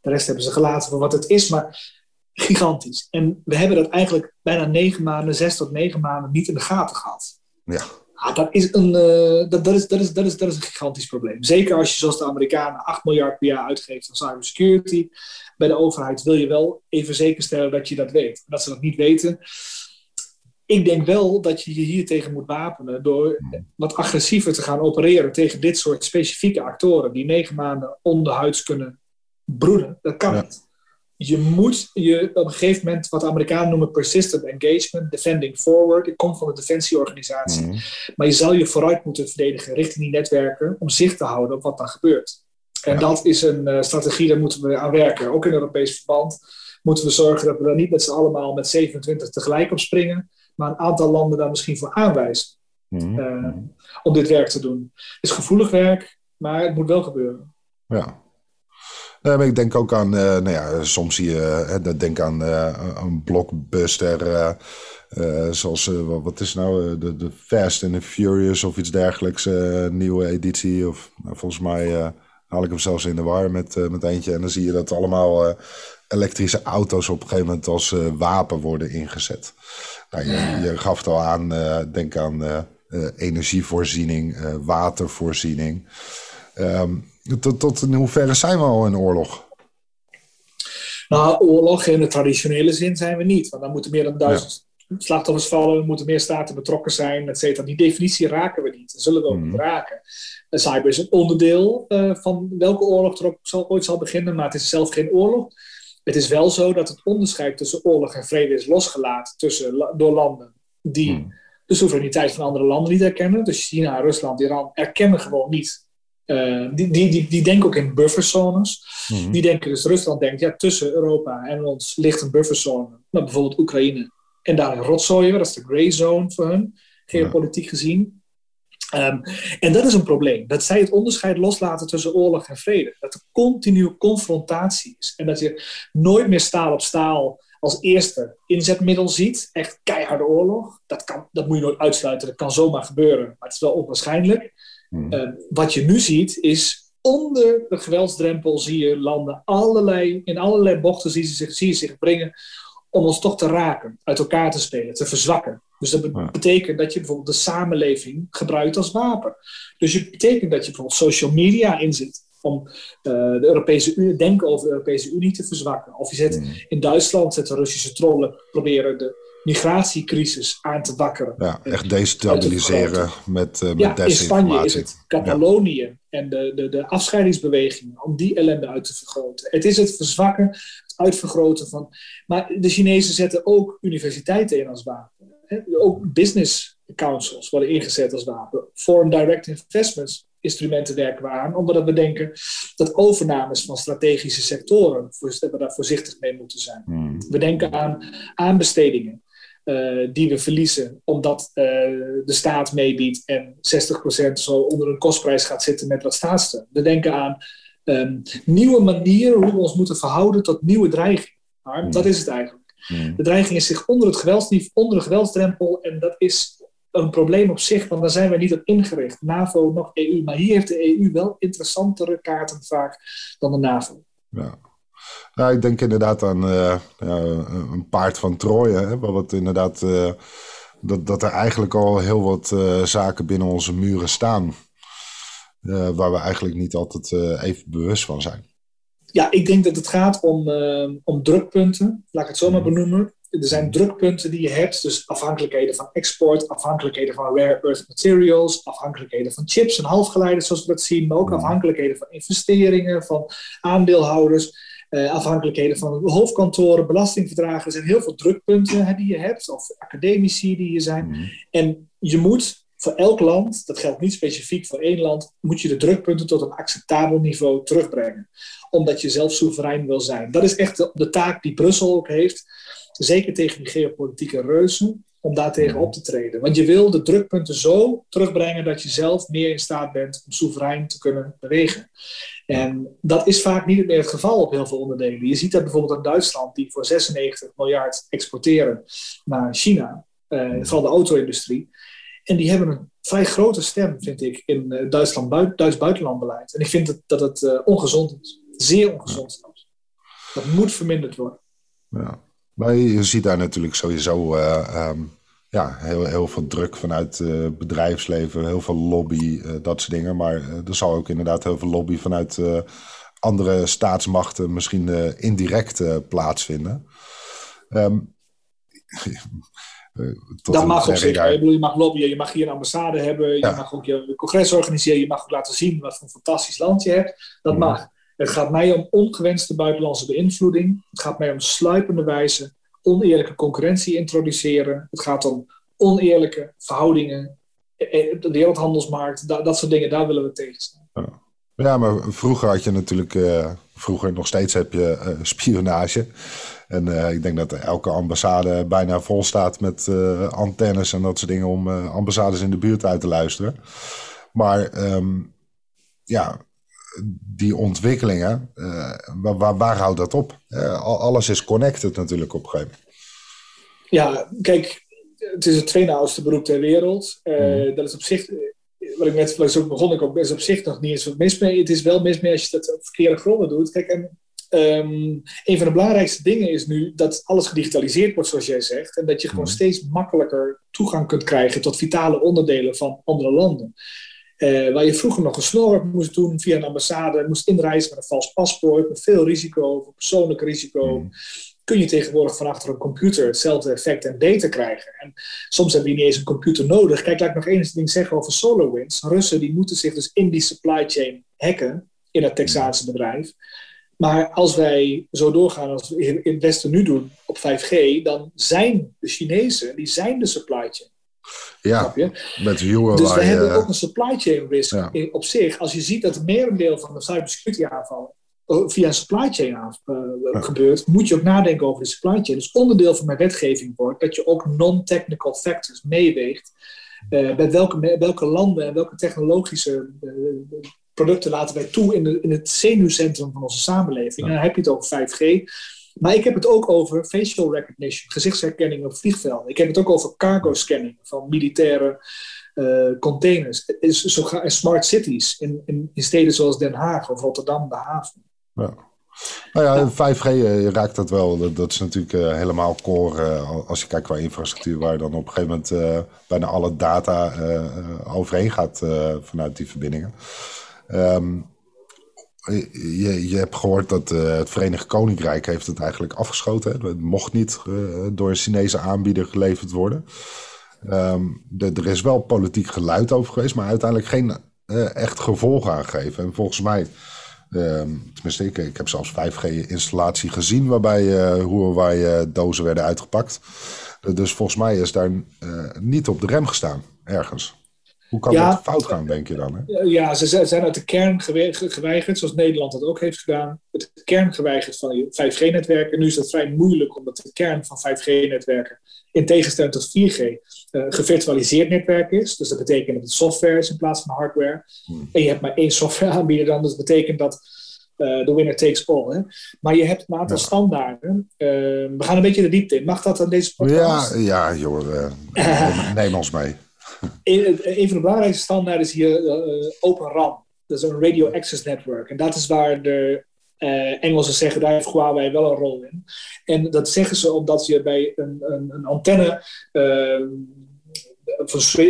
De rest hebben ze gelaten voor wat het is, maar gigantisch. En we hebben dat eigenlijk bijna negen maanden, zes tot negen maanden niet in de gaten gehad. Ja. Ah, dat, is een, uh, dat, dat, is, dat, is, dat, is, dat is een gigantisch probleem. Zeker als je zoals de Amerikanen 8 miljard per jaar uitgeeft aan cybersecurity. Bij de overheid wil je wel even zeker stellen dat je dat weet. En dat ze dat niet weten, ik denk wel dat je je hier tegen moet wapenen door wat agressiever te gaan opereren tegen dit soort specifieke actoren die negen maanden onderhuids kunnen broeden. Dat kan niet. Je moet je op een gegeven moment, wat de Amerikanen noemen persistent engagement, defending forward. Ik kom van de defensieorganisatie. Mhm. Maar je zal je vooruit moeten verdedigen richting die netwerken om zicht te houden op wat dan gebeurt. En dat is een uh, strategie, daar moeten we aan werken. Ook in Europees verband moeten we zorgen dat we daar niet met z'n allemaal met 27 tegelijk op springen, maar een aantal landen daar misschien voor aanwijzen mhm. uh, om dit werk te doen. Het is gevoelig werk, maar het moet wel gebeuren. Ja, maar ik denk ook aan, uh, nou ja, soms zie je, uh, denk aan een blockbuster, zoals, wat is nou, de, de Fast and the Furious of iets dergelijks, nieuwe editie. Of nou, volgens mij haal ik hem zelfs in de war met, met eentje. En dan zie je dat allemaal elektrische auto's op een gegeven moment als wapen worden ingezet. Nou, je, je gaf het al aan, denk aan energievoorziening, watervoorziening. Um, tot, tot in hoeverre zijn we al in oorlog? Nou, oorlog in de traditionele zin zijn we niet. Want dan moeten meer dan duizend slachtoffers vallen, er moeten meer staten betrokken zijn, et cetera. Die definitie raken we niet. Dat zullen we ook niet mhm. raken. cyber is een onderdeel uh, van welke oorlog er ook zal, ooit zal beginnen, maar het is zelf geen oorlog. Het is wel zo dat het onderscheid tussen oorlog en vrede is losgelaten tussen, door landen die mhm. de soevereiniteit van andere landen niet erkennen. Dus China, Rusland, Iran erkennen gewoon niet uh, die, die, die, die denken ook in bufferzones. Mm Die denken dus, Rusland denkt, ja, tussen Europa en ons ligt een bufferzone. Nou, bijvoorbeeld Oekraïne. En daar rotzooien we, dat is de gray zone voor hun, geopolitiek gezien. Um, en dat is een probleem. Dat zij het onderscheid loslaten tussen oorlog en vrede. Dat er continu confrontatie is. En dat je nooit meer staal op staal als eerste inzetmiddel ziet. Echt keiharde oorlog. Dat, kan, dat moet je nooit uitsluiten. Dat kan zomaar gebeuren. Maar het is wel onwaarschijnlijk. Hmm. Eh, wat je nu ziet is onder de geweldsdrempel zie je landen allerlei, in allerlei bochten zie je, zich, zie je zich brengen om ons toch te raken, uit elkaar te spelen, te verzwakken. Dus dat betekent dat je bijvoorbeeld de samenleving gebruikt als wapen. Dus het betekent dat je bijvoorbeeld social media inzet om uh, de Europese Unie, denken over de Europese Unie te verzwakken. Of je zet hmm. in Duitsland zetten Russische trollen proberen de migratiecrisis aan te wakkeren. Ja, echt destabiliseren met, uh, met ja, in Spanje is het Catalonië en de, de, de afscheidingsbewegingen om die ellende uit te vergroten. Het is het verzwakken, het uitvergroten van... Maar de Chinezen zetten ook universiteiten in als wapen. Ook business councils worden ingezet als wapen. Foreign direct investments instrumenten werken we aan, omdat we denken dat overnames van strategische sectoren, dat we daar voorzichtig mee moeten zijn. Hmm. We denken aan aanbestedingen. Uh, die we verliezen omdat uh, de staat meebiedt en 60% zo onder een kostprijs gaat zitten met wat staatssteun. We denken aan um, nieuwe manieren hoe we ons moeten verhouden tot nieuwe dreigingen. Maar dat is het eigenlijk. De dreiging is zich onder, het geweldsniveau, onder de geweldsdrempel en dat is een probleem op zich, want daar zijn we niet op ingericht. NAVO nog EU, maar hier heeft de EU wel interessantere kaarten vaak dan de NAVO. Ja. Nou, ik denk inderdaad aan uh, ja, een paard van Troje. Wat inderdaad, uh, dat, dat er eigenlijk al heel wat uh, zaken binnen onze muren staan. waar we eigenlijk niet altijd even bewust van zijn. Ja, ik denk dat het gaat om, om drukpunten, laat ik het zo maar mhm. benoemen. Er zijn drukpunten die je hebt, dus afhankelijkheden van export, afhankelijkheden van rare earth materials, afhankelijkheden van chips en halfgeleiders, zoals we dat zien, maar ook mhm. afhankelijkheden van investeringen, van aandeelhouders. Uh, afhankelijkheden van hoofdkantoren, belastingverdragen. Er zijn heel veel drukpunten hè, die je hebt, of academici die je zijn. Mhm. En je moet voor elk land, dat geldt niet specifiek voor één land, moet je de drukpunten tot een acceptabel niveau terugbrengen. Omdat je zelf soeverein wil zijn. Dat is echt de, de taak die Brussel ook heeft. Zeker tegen die geopolitieke reuzen om daartegen op te treden. Want je wil de drukpunten zo terugbrengen dat je zelf meer in staat bent om soeverein te kunnen bewegen. En dat is vaak niet meer het geval op heel veel onderdelen. Je ziet dat bijvoorbeeld in Duitsland, die voor 96 miljard exporteren naar China, eh, vooral de auto-industrie. En die hebben een vrij grote stem, vind ik, in uh, Duitsland, Duits buitenlandbeleid. En ik vind dat, dat het uh, ongezond is. Zeer ongezond zelfs. Dat moet verminderd worden. Ja. Maar je ziet daar natuurlijk sowieso uh, ja, heel, heel veel druk vanuit uh, bedrijfsleven, heel veel lobby, uh, dat soort dingen. Maar er zal ook inderdaad heel veel lobby vanuit andere staatsmachten misschien indirect plaatsvinden. Um, dat mag op zich. Je mag lobbyen, je mag hier een ambassade hebben, je mag ook je congres organiseren, je mag ook laten zien wat voor een fantastisch land je hebt. Dat mag. Het gaat mij om ongewenste buitenlandse beïnvloeding. Het gaat mij om sluipende wijze oneerlijke concurrentie introduceren. Het gaat om oneerlijke verhoudingen, eh, eh, de wereldhandelsmarkt, dat, soort dingen, daar willen we tegen staan. Ja. maar vroeger had je natuurlijk, uh, vroeger nog steeds heb je spionage. En ik denk dat elke ambassade bijna vol staat met antennes en dat soort dingen om ambassades in de buurt uit te luisteren. Maar ehm, ja, die ontwikkelingen, waar, waar, waar, houdt dat op? alles is connected natuurlijk op een gegeven moment. Ja, kijk, het is het tweede oudste beroep ter wereld. Uh, Dat is op zich, eh, wat ik net ik begon, ik ook best op zich nog niet eens wat mis mee. Het is wel mis mee als je dat op verkeerde gronden doet. Kijk, en um, een van de belangrijkste dingen is nu dat alles gedigitaliseerd wordt, zoals jij zegt. En dat je gewoon mhm. steeds makkelijker toegang kunt krijgen tot vitale onderdelen van andere landen. Uh, waar je vroeger nog een snor moest doen via een ambassade, moest inreizen met een vals paspoort, met veel risico, persoonlijk risico. Mhm kun je tegenwoordig van achter een computer hetzelfde effect en data krijgen. En soms heb je niet eens een computer nodig. Kijk, laat ik nog één ding zeggen over SolarWinds. Russen die moeten zich dus in die supply chain hacken in het Texaanse bedrijf. Maar als wij zo doorgaan als we in het Westen nu doen op 5G, dan zijn de Chinezen, die zijn de supply chain. Ja, met Huawei. Dus we hebben ook een supply chain risk op zich. Als je ziet dat het merendeel van de cybersecurity aanvallen Oh, via een supply chain uh, gebeurt, moet je ook nadenken over de supply chain. Dus onderdeel van mijn wetgeving wordt dat je ook non-technical factors meeweegt. Uh, bij welke, welke landen en welke technologische producten laten wij toe in, de, in het zenuwcentrum van onze samenleving. En dan heb je het over 5G. Maar ik heb het ook over facial recognition, gezichtsherkenning op vliegvelden. Ik heb het ook over cargo scanning van militaire containers. En smart cities in, in, in steden zoals Den Haag of Rotterdam, de haven. Ja. Nou ja, 5G uh, raakt dat wel. Dat, is natuurlijk uh, helemaal core uh, als je kijkt qua infrastructuur, waar dan op een gegeven moment bijna alle data overheen gaat vanuit die verbindingen. Um, je, je hebt gehoord dat het Verenigd Koninkrijk heeft het eigenlijk afgeschoten. Hè? Het mocht niet door een Chinese aanbieder geleverd worden. De, er is wel politiek geluid over geweest, maar uiteindelijk geen echt gevolg aangegeven. En volgens mij Ehm, tenminste, ik, ik heb zelfs 5G-installatie gezien waarbij uh, Huawei dozen werden uitgepakt. dus volgens mij is daar niet op de rem gestaan, ergens. Hoe kan dat fout gaan, denk je dan? Hè? Ja, ze zijn uit de kern geweigerd, zoals Nederland dat ook heeft gedaan. Het kern geweigerd van 5G-netwerken. Nu is dat vrij moeilijk, omdat de kern van 5G-netwerken, in tegenstelling tot 4G, uh, gevirtualiseerd netwerk is. Dus dat betekent dat het software is in plaats van hardware. Hmm. En je hebt maar één softwareaanbieder dan. Dus dat betekent dat de uh, winner takes all. Hè? Maar je hebt een aantal standaarden. Uh, we gaan een beetje de diepte in. Mag dat aan deze podcast? Ja, ja joh, uh, neem ons mee. Een, een, van de belangrijkste standaarden is hier Open RAN. Dat is een Radio Access Network. En dat is waar de Engelsen zeggen, daar heeft Huawei wel een rol in. En dat zeggen ze omdat je bij een, een, een antenne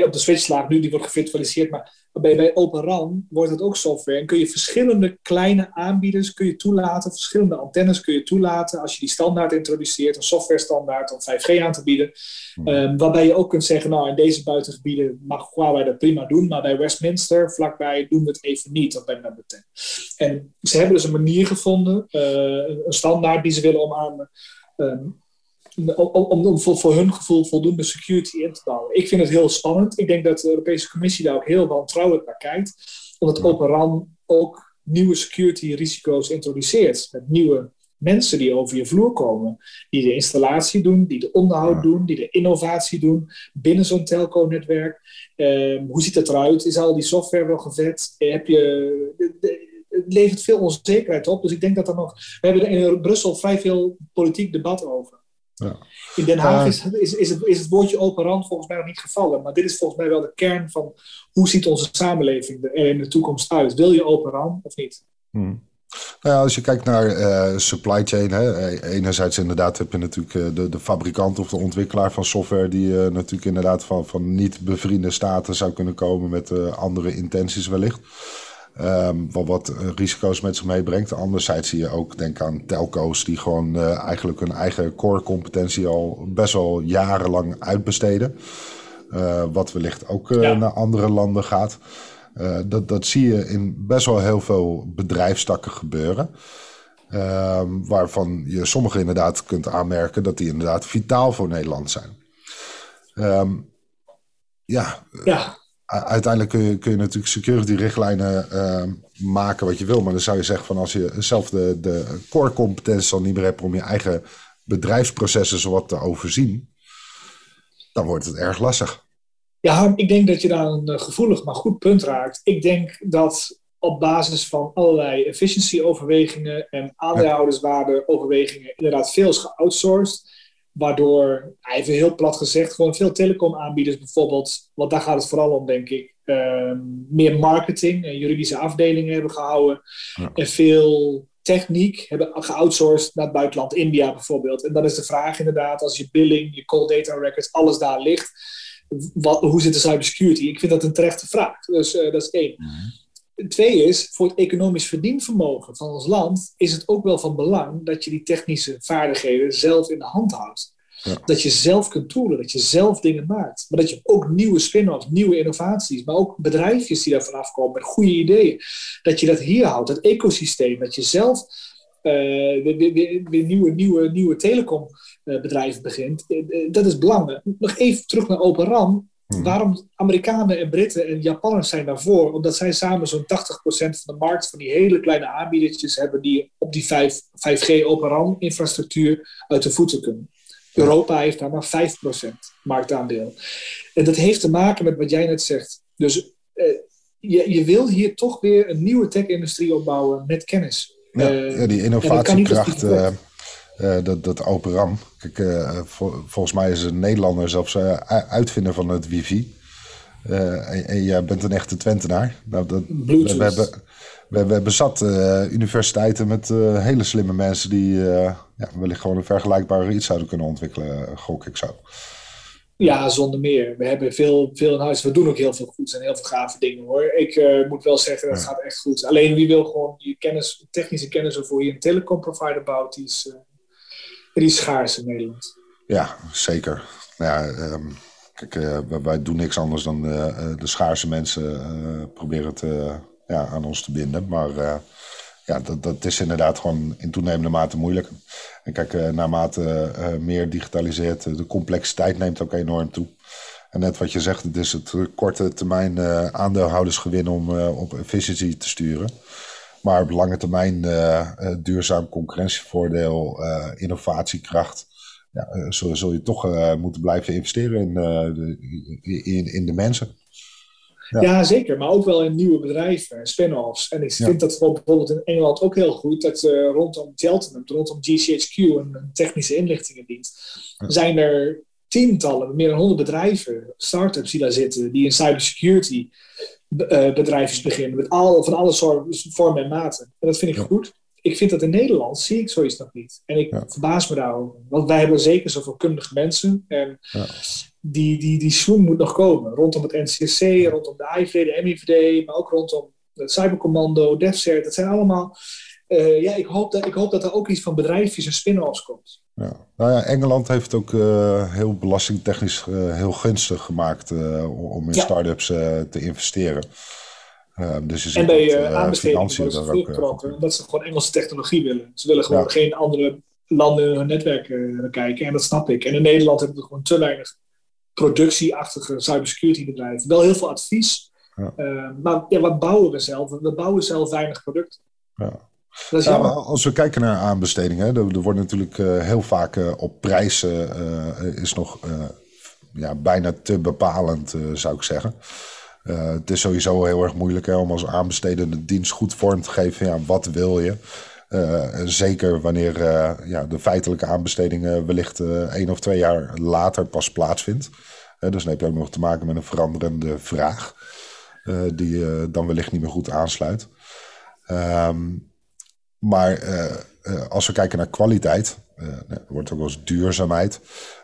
op de switchlaag nu, die wordt gevirtualiseerd, maar bij, bij Open RAN wordt het ook software. En kun je verschillende kleine aanbieders kun je toelaten, verschillende antennes kun je toelaten als je die standaard introduceert, een software standaard om 5G aan te bieden. Hmm. Ehm, waarbij je ook kunt zeggen, nou in deze buitengebieden mag Huawei dat prima doen, maar bij Westminster vlakbij doen we het even niet, of bij number 10. En ze hebben dus een manier gevonden, uh, een standaard die ze willen omarmen. Um, om, om voor, voor, hun gevoel voldoende security in te bouwen. Ik vind het heel spannend. Ik denk dat de Europese Commissie daar ook heel wantrouwend naar kijkt. Omdat Open RAN ook nieuwe security risico's introduceert. Met nieuwe mensen die over je vloer komen. Die de installatie doen, die de onderhoud doen, die de innovatie doen binnen zo'n telco-netwerk. Ehm, hoe ziet het eruit? Is al die software wel gevet? Heb je, het levert veel onzekerheid op. Dus ik denk dat er nog. We hebben er in Brussel vrij veel politiek debat over. Ja. In Den Haag is, is, is, het, is het woordje open rand volgens mij nog niet gevallen. Maar dit is volgens mij wel de kern van hoe ziet onze samenleving er in de toekomst uit? Wil je open rand of niet? Hmm. Nou ja, als je kijkt naar uh, supply chain, hè, eh, enerzijds inderdaad heb je natuurlijk uh, de, de fabrikant of de ontwikkelaar van software die uh, natuurlijk inderdaad van, van niet bevriende staten zou kunnen komen met andere intenties wellicht. Um, wat, wat risico's met zich meebrengt. Anderzijds zie je ook, denk aan telco's die gewoon uh, eigenlijk hun eigen core competentie al best wel jarenlang uitbesteden. Uh, wat wellicht ook uh, ja. naar andere landen gaat. dat, dat zie je in best wel heel veel bedrijfstakken gebeuren. Um, waarvan je sommige inderdaad kunt aanmerken dat die inderdaad vitaal voor Nederland zijn. Um, ja, ja. Uiteindelijk kun je, kun je natuurlijk security-richtlijnen uh, maken wat je wil. Maar dan zou je zeggen van als je zelf de, de core competentie al niet meer hebt om je eigen bedrijfsprocessen zowat te overzien, dan wordt het erg lastig. Ja, ik denk dat je daar een eh, gevoelig maar goed punt raakt. Ik denk dat op basis van allerlei efficiency-overwegingen en aandeelhouderswaarde-overwegingen inderdaad veel is geoutsourced. Waardoor, even heel plat gezegd, gewoon veel telecomaanbieders bijvoorbeeld, want daar gaat het vooral om, denk ik, uh, meer marketing en juridische afdelingen hebben gehouden. En veel techniek hebben geoutsourced naar het buitenland, India bijvoorbeeld. En dan is de vraag inderdaad, als je billing, je call data records, alles daar ligt, wat, hoe zit de cybersecurity? Ik vind dat een terechte vraag. Dus uh, dat is één. Mhm. Twee is, voor het economisch verdienvermogen van ons land is het ook wel van belang dat je die technische vaardigheden zelf in de hand houdt. Ja. Dat je zelf kunt toolen, dat je zelf dingen maakt. Maar dat je ook nieuwe spin-offs, nieuwe innovaties, maar ook bedrijfjes die daar vanaf komen met goede ideeën. Dat je dat hier houdt, dat ecosysteem. Dat je zelf uh, weer, weer, weer, nieuwe, nieuwe, nieuwe telecombedrijven begint. Uh, dat is belangrijk. Nog even terug naar Open RAM. Hmm. Waarom Amerikanen en Britten en Japanners zijn daarvoor? Omdat zij samen zo'n 80% van de markt van die hele kleine aanbiedertjes hebben die op die 5, 5G Open RAM infrastructuur uit de voeten kunnen. Europa heeft daar maar 5% marktaandeel. En dat heeft te maken met wat jij net zegt. Dus uh, je, je wil hier toch weer een nieuwe tech-industrie opbouwen met kennis. Ja, uh, ja die innovatiekracht, uh, dat, dat Open RAM. Kijk, vol, volgens mij is een Nederlander zelfs uitvinder van het wifi. En, en, jij bent een echte Twentenaar. Nou, dat, we, we, hebben, we, we hebben zat universiteiten met hele slimme mensen die ja, wellicht gewoon een vergelijkbare iets zouden kunnen ontwikkelen, gok ik zo. Ja, zonder meer. We hebben veel, veel in huis. We doen ook heel veel goeds en heel veel gave dingen hoor. Ik uh, moet wel zeggen, dat ja. gaat echt goed. Alleen wie wil gewoon je kennis, technische kennis waarvoor je een telecom provider bouwt, die is, uh, die is Nederland. Ja, zeker. Ja, um, kijk, uh, wij doen niks anders dan de schaarse mensen proberen te, ja, aan ons te binden. Maar ja, dat, dat is inderdaad gewoon in toenemende mate moeilijk. En kijk, naarmate meer digitaliseert, de complexiteit neemt ook enorm toe. En net wat je zegt, het is het korte termijn aandeelhoudersgewin om op efficiëntie te sturen. Maar op lange termijn duurzaam concurrentievoordeel, innovatiekracht. Ja, zul, zul, je toch moeten blijven investeren in, de, in, in de mensen. Ja. ja. zeker. Maar ook wel in nieuwe bedrijven, spin-offs. En ik vind ja. dat bijvoorbeeld in Engeland ook heel goed. Dat uh, rondom Cheltenham, rondom GCHQ, een, technische inlichtingendienst, ja. zijn er tientallen, meer dan honderd bedrijven, start-ups die daar zitten, die in cybersecurity bedrijfjes beginnen. Met al, van alle vormen en maten. En dat vind ik goed. Ik vind dat in Nederland zie ik zoiets nog niet. En ik verbaas me daarover. Want wij hebben zeker zoveel kundige mensen. En die, die, die swoon moet nog komen. Rondom het NCSC, rondom de IVD, de MIVD, maar ook rondom het Cybercommando, DevCert. Dat zijn allemaal... Uh, ja, ik hoop, dat, ik hoop dat er ook iets van bedrijfjes en spin-offs komt. Ja. Nou ja, Engeland heeft het ook uh, heel belastingtechnisch uh, heel gunstig gemaakt om in ja. start-ups te investeren. dus je en bij aanbestedingen het ook, dat ze gewoon Engelse technologie willen. Ze willen gewoon ja. geen andere landen in hun netwerk kijken. En dat snap ik. En in Nederland hebben we gewoon te weinig productieachtige cybersecurity bedrijven. Wel heel veel advies. Maar ja, wat bouwen we zelf? We bouwen zelf weinig producten. Ja. Als we kijken naar aanbestedingen, er, er wordt natuurlijk uh, heel vaak uh, op prijzen uh, is nog ja, bijna te bepalend, zou ik zeggen. het is sowieso heel erg moeilijk hè, om als aanbestedende dienst goed vorm te geven. Ja, wat wil je? zeker wanneer ja, de feitelijke aanbesteding wellicht één of twee jaar later pas plaatsvindt. dus dan heb je ook nog te maken met een veranderende vraag, die dan wellicht niet meer goed aansluit. Um, maar uh, uh, als we kijken naar kwaliteit, uh, er wordt ook wel eens duurzaamheid.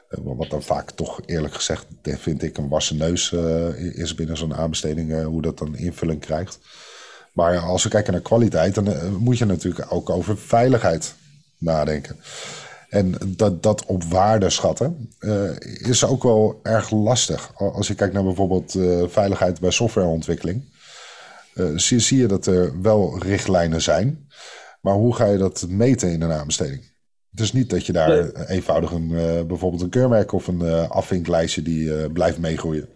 wat dan vaak toch eerlijk gezegd, vind ik, een wassen neus is binnen zo'n aanbesteding, hoe dat dan invulling krijgt. Maar als we kijken naar kwaliteit, dan eh, moet je natuurlijk ook over veiligheid nadenken. En dat, dat op waarde schatten is ook wel erg lastig. Als je kijkt naar bijvoorbeeld veiligheid bij softwareontwikkeling, zie, je dat er wel richtlijnen zijn. Maar hoe ga je dat meten in een aanbesteding? Het is niet dat je daar eenvoudig een, bijvoorbeeld een keurmerk of een afvinklijstje die blijft meegroeien.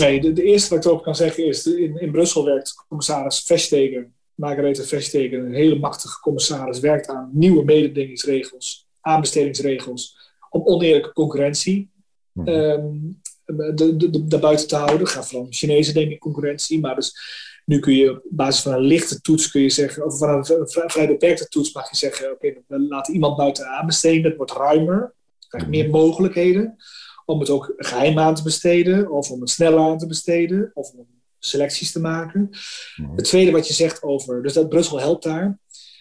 Nee, de, de, eerste wat ik erover kan zeggen is, in, in Brussel werkt commissaris Vestegen, Margarethe Vestegen, een hele machtige commissaris, werkt aan nieuwe mededingingsregels, aanbestedingsregels, om oneerlijke concurrentie mm -hmm. De, de, daarbuiten te houden. Gaat van Chinese denk ik concurrentie, maar dus nu kun je op basis van een lichte toets kun je zeggen, of van een vrij beperkte toets mag je zeggen, oké, we laten iemand buiten aanbesteden, dat wordt ruimer, krijgt meer mogelijkheden om het ook geheim aan te besteden, of om het sneller aan te besteden, of om selecties te maken. Mhm. Het tweede wat je zegt over, dus dat Brussel helpt daar.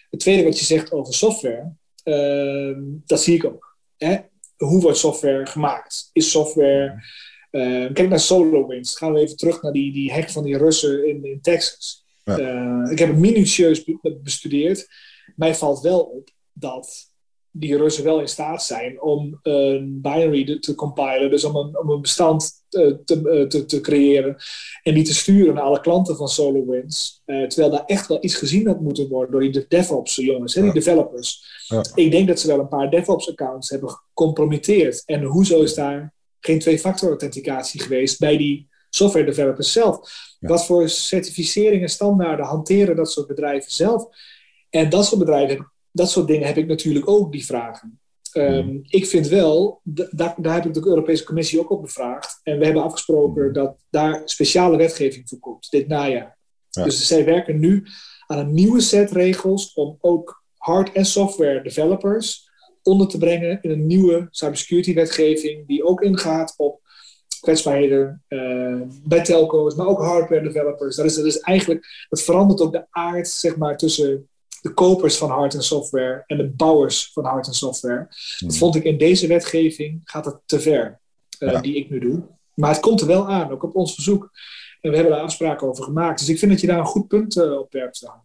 Het tweede wat je zegt over software, uh, dat zie ik ook. Hè? Hoe wordt software gemaakt? Is software. Uh, kijk naar SolarWinds. Gaan we even terug naar die, die hack van die Russen in, in Texas. Ja. Uh, ik heb het minutieus bestudeerd. Mij valt wel op dat die Russen wel in staat zijn om een binary te compilen, dus om een, om een bestand te, te, te, te creëren en die te sturen naar alle klanten van SolarWinds. Uh, terwijl daar echt wel iets gezien had moeten worden door die DevOps jongens, hè, die developers. Ja. Ik denk dat ze wel een paar DevOps-accounts hebben gecompromitteerd. En hoezo is daar geen twee-factor authenticatie geweest bij die software developers zelf? Ja. Wat voor certificeringen, standaarden hanteren dat soort bedrijven zelf? En dat soort bedrijven dat soort dingen heb ik natuurlijk ook, die vragen. Um, ik vind wel, daar, daar heb ik de Europese Commissie ook op bevraagd. En we hebben afgesproken hmm. dat daar speciale wetgeving voor komt, dit najaar. Ja. Dus zij werken nu aan een nieuwe set regels om ook hard- en software developers onder te brengen in een nieuwe cybersecurity wetgeving, die ook ingaat op kwetsbaarheden uh, bij telco's, maar ook hardware developers. Dat is, dat is eigenlijk, dat verandert ook de aard zeg maar, tussen de kopers van hard en software en de bouwers van hard en software. Dat hmm. vond ik in deze wetgeving gaat het te ver, uh, die ik nu doe. Maar het komt er wel aan, ook op ons verzoek. En we hebben daar afspraken over gemaakt. Dus ik vind dat je daar een goed punt uh, op werpt staan.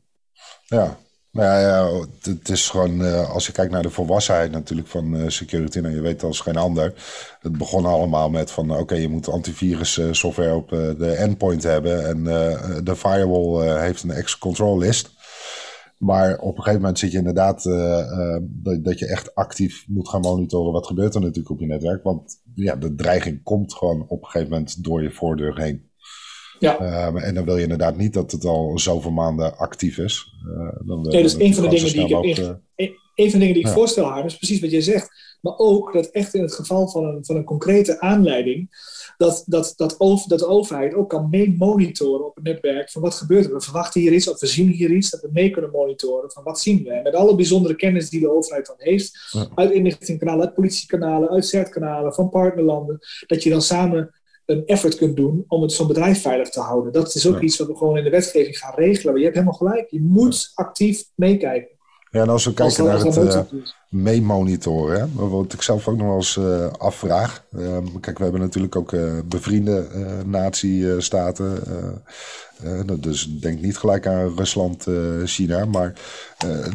Ja, nou ja, het is gewoon, uh, als je kijkt naar de volwassenheid natuurlijk van uh, security, nou je weet als geen ander. Het begon allemaal met van oké, je moet antivirus uh, software op de endpoint hebben. En de firewall heeft een ex-control list. Maar op een gegeven moment zit je inderdaad dat, dat, je echt actief moet gaan monitoren wat gebeurt er natuurlijk op je netwerk. Want ja, de dreiging komt gewoon op een gegeven moment door je voordeur heen. Ja. Uh, en dan wil je inderdaad niet dat het al zoveel maanden actief is. dan nee, dus een van de dingen die ik, ook, een van de dingen die ik ja. voorstel, haar, is precies wat je zegt. Maar ook dat echt in het geval van een, van een concrete aanleiding dat, dat, dat, over, dat de overheid ook kan mee monitoren op het netwerk van wat gebeurt er. We verwachten hier iets of we zien hier iets, dat we mee kunnen monitoren van wat zien we. En met alle bijzondere kennis die de overheid dan heeft, ja. uit inlichtingkanalen, uit politiekanalen, uit CERT-kanalen, van partnerlanden, dat je dan samen een effort kunt doen om het zo'n bedrijf veilig te houden. Dat is ook ja. iets wat we gewoon in de wetgeving gaan regelen. Maar je hebt helemaal gelijk. Je moet actief meekijken. Ja, en als we kijken naar het uh, meemonitoren, wat ik zelf ook nog wel eens uh, afvraag. Uh, kijk, we hebben natuurlijk ook bevriende natiestaten. dus denk niet gelijk aan Rusland, China. Maar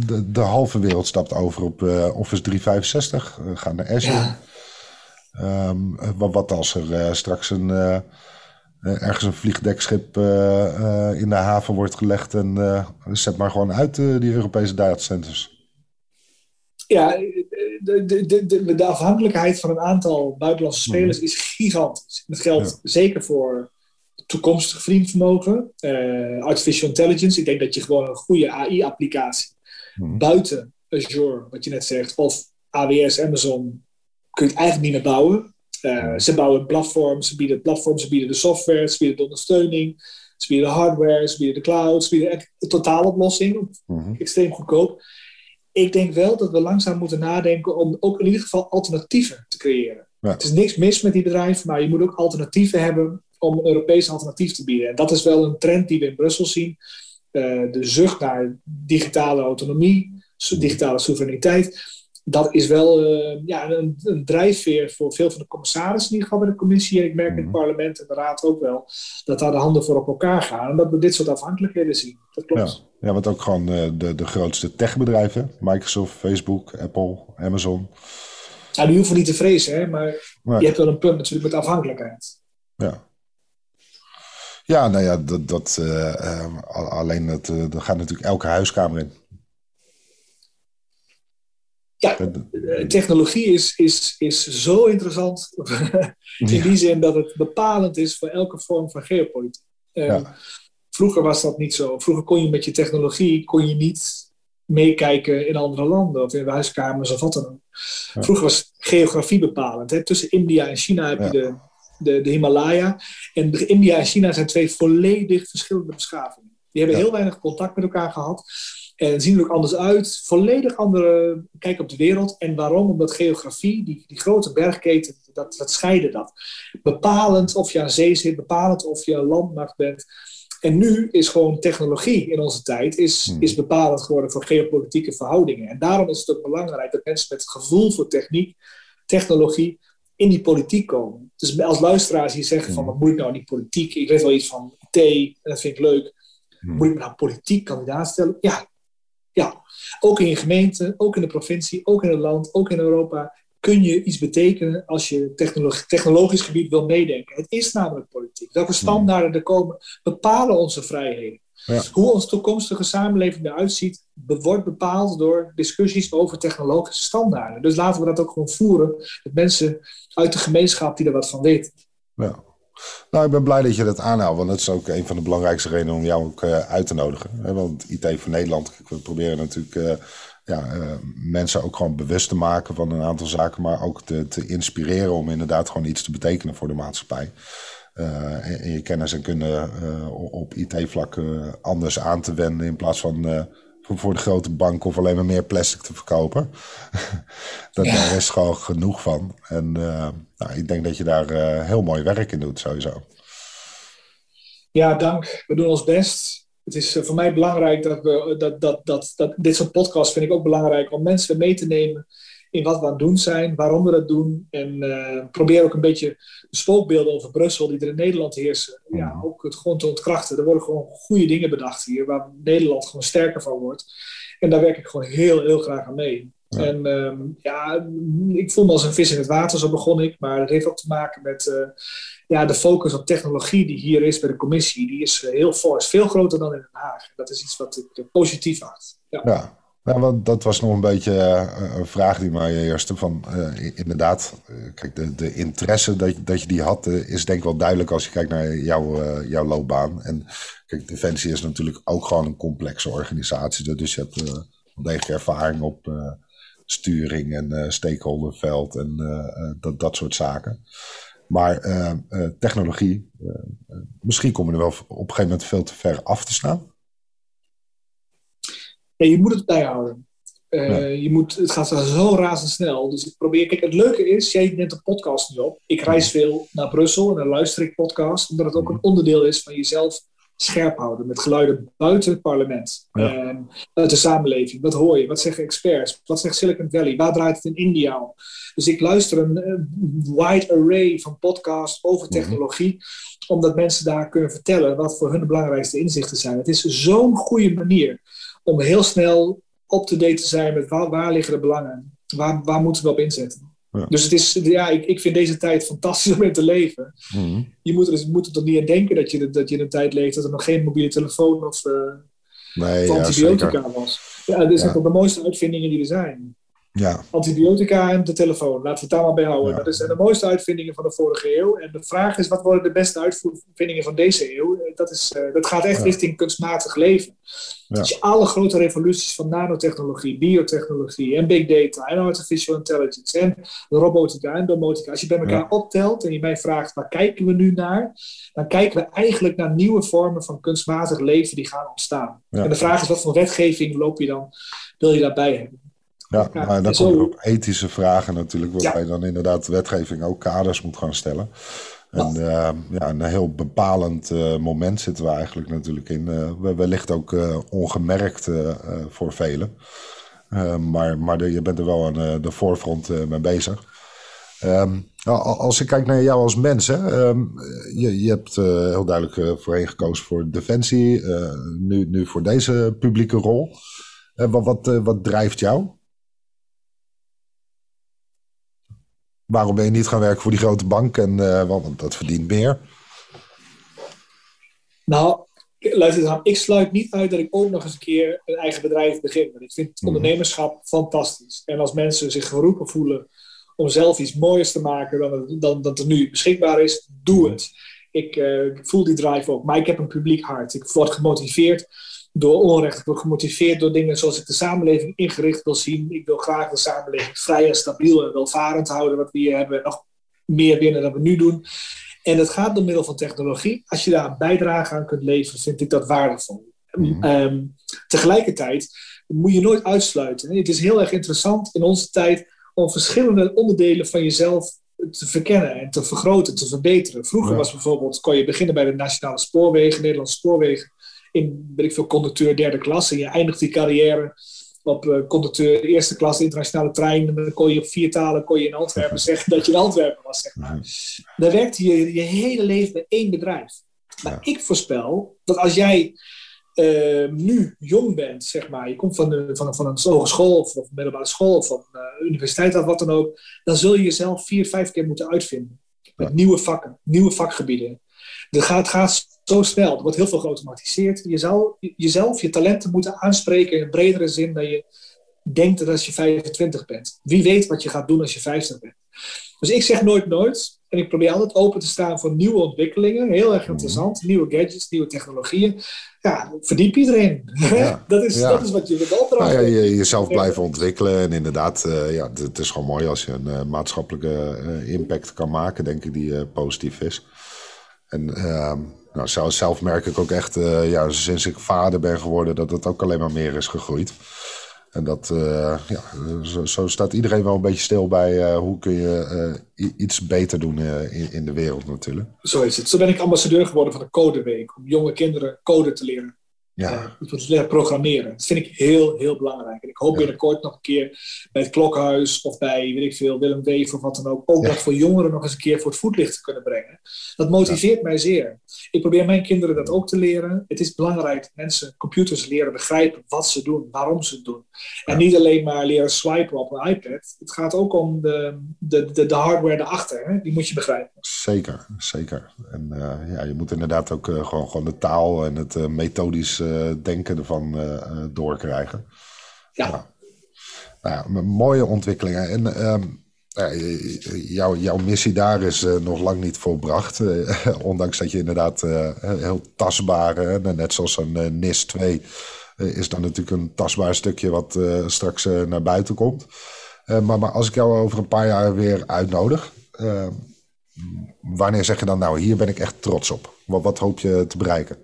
de, de, halve wereld stapt over op Office 365, gaan naar Azure. Ja. Um, wat, als er straks een ergens een vliegdekschip uh, uh, in de haven wordt gelegd en uh, zet maar gewoon uit die Europese datacenters. Ja, de, de, de, de, afhankelijkheid van een aantal buitenlandse mhm. spelers is gigantisch. Dat geldt ja. zeker voor toekomstig vriendvermogen, artificial intelligence. Ik denk dat je gewoon een goede AI-applicatie mm. buiten Azure, wat je net zegt, of AWS, Amazon, kun je het eigenlijk niet meer bouwen. Uh, ze bouwen platforms, ze bieden platforms, ze bieden de software, ze bieden de ondersteuning, ze bieden de hardware, ze bieden de cloud, ze bieden een totaaloplossing, mm-hmm. extreem goedkoop. Ik denk wel dat we langzaam moeten nadenken om ook in ieder geval alternatieven te creëren. Ja. Het is niks mis met die bedrijven, maar je moet ook alternatieven hebben om een Europees alternatief te bieden. En dat is wel een trend die we in Brussel zien. Uh, de zucht naar digitale autonomie, digitale soevereiniteit dat is wel uh, ja, een, een, drijfveer voor veel van de commissarissen in ieder geval bij de commissie. En ik merk in het mhm. parlement en de raad ook wel dat daar de handen voor op elkaar gaan. En dat we dit soort afhankelijkheden zien. Dat klopt. Ja, ja want ook gewoon uh, de, de grootste techbedrijven. Microsoft, Facebook, Apple, Amazon. Ja, die hoeven niet te vrezen, hè, maar je hebt wel een punt natuurlijk met afhankelijkheid. Ja. Ja, nou ja, dat, dat, uh, alleen dat, dat gaat natuurlijk elke huiskamer in. Ja, technologie is, is, is zo interessant. in die zin dat het bepalend is voor elke vorm van geopolitiek. Ja. Vroeger was dat niet zo. Vroeger kon je met je technologie kon je niet meekijken in andere landen of in huiskamers of wat dan ook. Vroeger was geografie bepalend. Hè? Tussen India en China heb je de, de, de Himalaya. En India en China zijn twee volledig verschillende beschavingen. Die hebben heel weinig contact met elkaar gehad. En zien er ook anders uit. Volledig andere kijk op de wereld. En waarom? Omdat geografie, die, die grote bergketen, dat, dat scheiden dat. Bepalend of je aan zee zit, bepalend of je landmacht bent. En nu is gewoon technologie in onze tijd is, hmm. is bepalend geworden voor geopolitieke verhoudingen. En daarom is het ook belangrijk dat mensen met het gevoel voor techniek, technologie, in die politiek komen. Dus als luisteraars die zeggen van, hmm. wat moet ik nou in die politiek? Ik weet wel iets van IT en dat vind ik leuk. Hmm. Moet ik me nou politiek kandidaat stellen? Ja, ja, ook in je gemeente, ook in de provincie, ook in het land, ook in Europa kun je iets betekenen als je technologisch gebied wil meedenken. Het is namelijk politiek. Welke standaarden er komen, bepalen onze vrijheden. Ja. Hoe onze toekomstige samenleving eruit ziet, wordt bepaald door discussies over technologische standaarden. Dus laten we dat ook gewoon voeren met mensen uit de gemeenschap die er wat van weten. Ja. Nou, ik ben blij dat je dat aanhaalt, want dat is ook een van de belangrijkste redenen om jou ook uh, uit te nodigen. Want IT voor Nederland, we proberen natuurlijk uh, ja, uh, mensen ook gewoon bewust te maken van een aantal zaken, maar ook te, te inspireren om inderdaad gewoon iets te betekenen voor de maatschappij. En, je kennis en kunde op IT-vlak anders aan te wenden in plaats van voor de grote bank of alleen maar meer plastic te verkopen. dat, Daar is gewoon genoeg van. En uh, nou, ik denk dat je daar uh, heel mooi werk in doet, sowieso. Ja, dank. We doen ons best. Het is uh, voor mij belangrijk dat we dat, dat, dat, dat dit soort podcasts vind ik ook belangrijk om mensen mee te nemen in wat we aan het doen zijn, waarom we dat doen. En uh, probeer ook een beetje de spookbeelden over Brussel die er in Nederland heersen, ja, ook het gewoon te ontkrachten. Er worden gewoon goede dingen bedacht hier, waar Nederland gewoon sterker van wordt. En daar werk ik gewoon heel, heel graag aan mee. En um, ja, ik voel me als een vis in het water, zo begon ik. Maar dat heeft ook te maken met uh, ja, de focus op technologie die hier is bij de commissie. Die is uh, heel fors, veel groter dan in Den Haag. Dat is iets wat ik positief acht. Ja. ja. Nou, dat was nog een beetje uh, een vraag die mij eerste van uh, inderdaad, uh, kijk, de, de interesse dat, dat je die had, is denk ik wel duidelijk als je kijkt naar jouw, jouw loopbaan. En kijk, Defensie is natuurlijk ook gewoon een complexe organisatie, dus je hebt wel degelijk ervaring op sturing en stakeholderveld en dat, dat soort zaken. Maar technologie, misschien komen we er wel op een gegeven moment veel te ver af te staan je moet het bijhouden. Uh, je moet, het gaat zo razendsnel. Dus ik probeer. Kijk, het leuke is, jij neemt een podcast nu op. Ik reis veel naar Brussel en dan luister ik podcast, omdat het ook een onderdeel is van jezelf scherp houden met geluiden buiten het parlement, ja. Ehm, uit de samenleving. Wat hoor je? Wat zeggen experts? Wat zegt Silicon Valley? Waar draait het in India om? Dus ik luister een, wide array van podcasts over mhm. technologie, omdat mensen daar kunnen vertellen wat voor hun de belangrijkste inzichten zijn. Het is zo'n goede manier om heel snel up-to-date te zijn met waar, waar, liggen de belangen? Waar, waar moeten we op inzetten? Dus het is, ja, ik, ik vind deze tijd fantastisch om in te leven. Mhm. Je moet er, dus, moet er toch niet aan denken dat je, dat je in een tijd leeft dat er nog geen mobiele telefoon of, uh, nee, antibiotica was. Ja, dit zijn toch de mooiste uitvindingen die er zijn. Ja. Antibiotica en de telefoon. Laten we het daar maar bij houden. Dat zijn de mooiste uitvindingen van de vorige eeuw. En de vraag is, wat worden de beste uitvindingen van deze eeuw? Dat, is, uh, dat gaat echt richting kunstmatig leven. Dus je alle grote revoluties van nanotechnologie, biotechnologie en big data en artificial intelligence en robotica en domotica. Als je bij elkaar optelt en je mij vraagt, waar kijken we nu naar? Dan kijken we eigenlijk naar nieuwe vormen van kunstmatig leven die gaan ontstaan. En de vraag is, wat voor wetgeving loop je dan, wil je daarbij hebben? Ja, maar dan komen er ook ethische vragen natuurlijk, waarbij je dan inderdaad wetgeving ook kaders moet gaan stellen. En uh, ja, een heel bepalend uh, moment zitten we eigenlijk natuurlijk in. Uh, wellicht ook ongemerkt voor velen. maar maar je bent er wel aan de voorfront mee bezig. Ehm, nou, als ik kijk naar jou als mens, hè, ehm, je, je, hebt heel duidelijk voorheen gekozen voor Defensie, nu, nu voor deze publieke rol. wat, wat, wat drijft jou? Waarom ben je niet gaan werken voor die grote bank? En, want dat verdient meer. Nou, luister ik sluit niet uit dat ik ook nog eens een keer een eigen bedrijf begin. Want ik vind mhm. ondernemerschap fantastisch. En als mensen zich geroepen voelen om zelf iets moois te maken dan, dan dat er nu beschikbaar is, doe mhm. het. Ik, uh, ik, voel die drive ook. Maar ik heb een publiek hart. Ik word gemotiveerd door onrecht. Ik word gemotiveerd door dingen zoals ik de samenleving ingericht wil zien. Ik wil graag de samenleving vrij en stabiel en welvarend houden, wat we hier hebben. Nog meer binnen dan we nu doen. En het gaat door middel van technologie. Als je daar een bijdrage aan kunt leveren, vind ik dat waardevol. Mhm. Ehm, tegelijkertijd moet je nooit uitsluiten. Het is heel erg interessant in onze tijd om verschillende onderdelen van jezelf te verkennen en te vergroten, te verbeteren. Vroeger was bijvoorbeeld, kon je beginnen bij de Nationale Spoorwegen, Nederlandse Spoorwegen, in, ben ik veel, conducteur derde klas. En je eindigt die carrière op uh, conducteur eerste klas internationale trein. Dan kon je op vier talen kon je in Antwerpen zeggen dat je in Antwerpen was. Zeg maar. Dan werkte je je hele leven bij één bedrijf. Maar ik voorspel dat als jij uh, nu jong bent, zeg maar, je komt van, de, van, van een hogeschool of, middelbare school of van uh, universiteit of wat dan ook, dan zul je jezelf vier, vijf keer moeten uitvinden. Met nieuwe vakken, nieuwe vakgebieden. Het gaat, gaat zo snel. Er wordt heel veel geautomatiseerd. Je zou jezelf, je talenten moeten aanspreken in een bredere zin dan je denkt dat als je 25 bent. Wie weet wat je gaat doen als je 50 bent. Dus ik zeg nooit nooit. En ik probeer altijd open te staan voor nieuwe ontwikkelingen. Heel erg interessant. Mhm. Nieuwe gadgets, nieuwe technologieën. Ja, verdiep iedereen. Ja. dat, is, dat is wat je de opdracht nou ja, je, Jezelf blijven ontwikkelen. En inderdaad, uh, ja, het is gewoon mooi als je een uh, maatschappelijke uh, impact kan maken, denk ik, die positief is. En ehm, nou, zelf, zelf merk ik ook echt, uh, ja, sinds ik vader ben geworden, dat het ook alleen maar meer is gegroeid. En dat, uh, ja, zo, zo, staat iedereen wel een beetje stil bij uh, hoe kun je iets beter doen in, in, de wereld natuurlijk. Zo is het. Zo ben ik ambassadeur geworden van de Codeweek, om jonge kinderen code te leren. Ja. Uh, leren programmeren. Dat vind ik heel, heel belangrijk. En ik hoop binnenkort nog een keer bij het Klokhuis of bij, weet ik veel, Willem Wever of wat dan ook, ook dat voor jongeren nog eens een keer voor het voetlicht te kunnen brengen. Dat motiveert mij zeer. Ik probeer mijn kinderen dat ook te leren. Het is belangrijk dat mensen computers leren begrijpen wat ze doen, waarom ze het doen. En niet alleen maar leren swipen op een iPad. Het gaat ook om de, de, de, de hardware erachter. Hè? Die moet je begrijpen. Zeker, zeker. En uh, ja, je moet inderdaad ook uh, gewoon, gewoon de taal en het methodisch denken ervan doorkrijgen. Ja. Nou, ja, mooie ontwikkelingen. En ehm, jouw, jouw missie daar is uh, nog lang niet volbracht. Ondanks dat je inderdaad uh, heel tastbare, net zoals een NIS 2, is dan natuurlijk een tastbaar stukje wat straks naar buiten komt. maar, maar als ik jou over een paar jaar weer uitnodig, wanneer zeg je dan nou, hier ben ik echt trots op? Wat, wat hoop je te bereiken?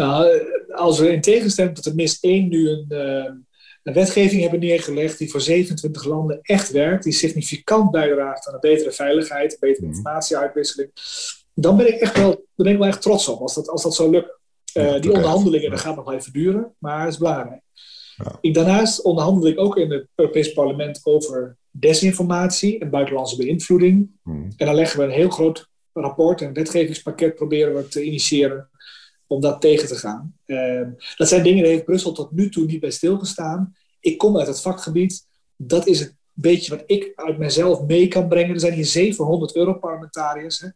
Nou, als we in tegenstelling tot de NIS 1 nu een een wetgeving hebben neergelegd die voor 27 landen echt werkt, die significant bijdraagt aan een betere veiligheid, een betere mhm. informatieuitwisseling, dan ben ik echt wel, dan ben ik wel echt trots op als dat, als dat zou lukken. Uh, die onderhandelingen, dat gaat nog wel even duren, maar het is belangrijk. Ja. Ik, daarnaast onderhandel ik ook in het Europees Parlement over desinformatie en buitenlandse beïnvloeding. Mhm. En dan leggen we een heel groot rapport, een wetgevingspakket proberen we te initiëren om dat tegen te gaan. Ehm, dat zijn dingen, die heeft Brussel tot nu toe niet bij stilgestaan. Ik kom uit het vakgebied. Dat is het beetje wat ik uit mezelf mee kan brengen. Er zijn hier 700 Europarlementariërs. Hè.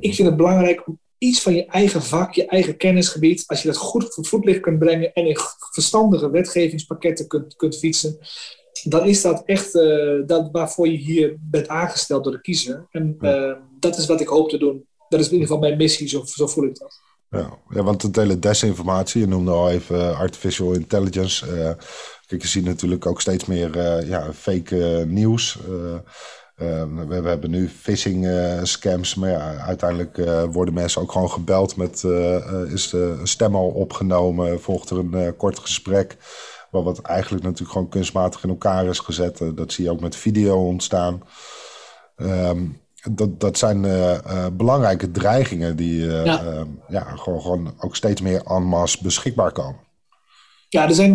Ik vind het belangrijk om iets van je eigen vak, je eigen kennisgebied, als je dat goed voor het voetlicht kunt brengen en in verstandige wetgevingspakketten kunt, kunt fietsen, dan is dat echt uh, dat waarvoor je hier bent aangesteld door de kiezer. En uh, dat is wat ik hoop te doen. Dat is in ieder geval mijn missie, zo, zo voel ik dat. Ja, want het hele desinformatie, je noemde al even eh, artificial intelligence. Uh, kijk, je ziet natuurlijk ook steeds meer uh, ja, fake nieuws. We, we, hebben nu phishing scams, maar ja, uiteindelijk worden mensen ook gewoon gebeld met is de stem al opgenomen, volgt er een kort gesprek. Wat eigenlijk natuurlijk gewoon kunstmatig in elkaar is gezet. dat zie je ook met video ontstaan. Um, dat, dat zijn uh, uh, belangrijke dreigingen die uh, ja. ja. gewoon, gewoon ook steeds meer en masse beschikbaar komen. Ja, er zijn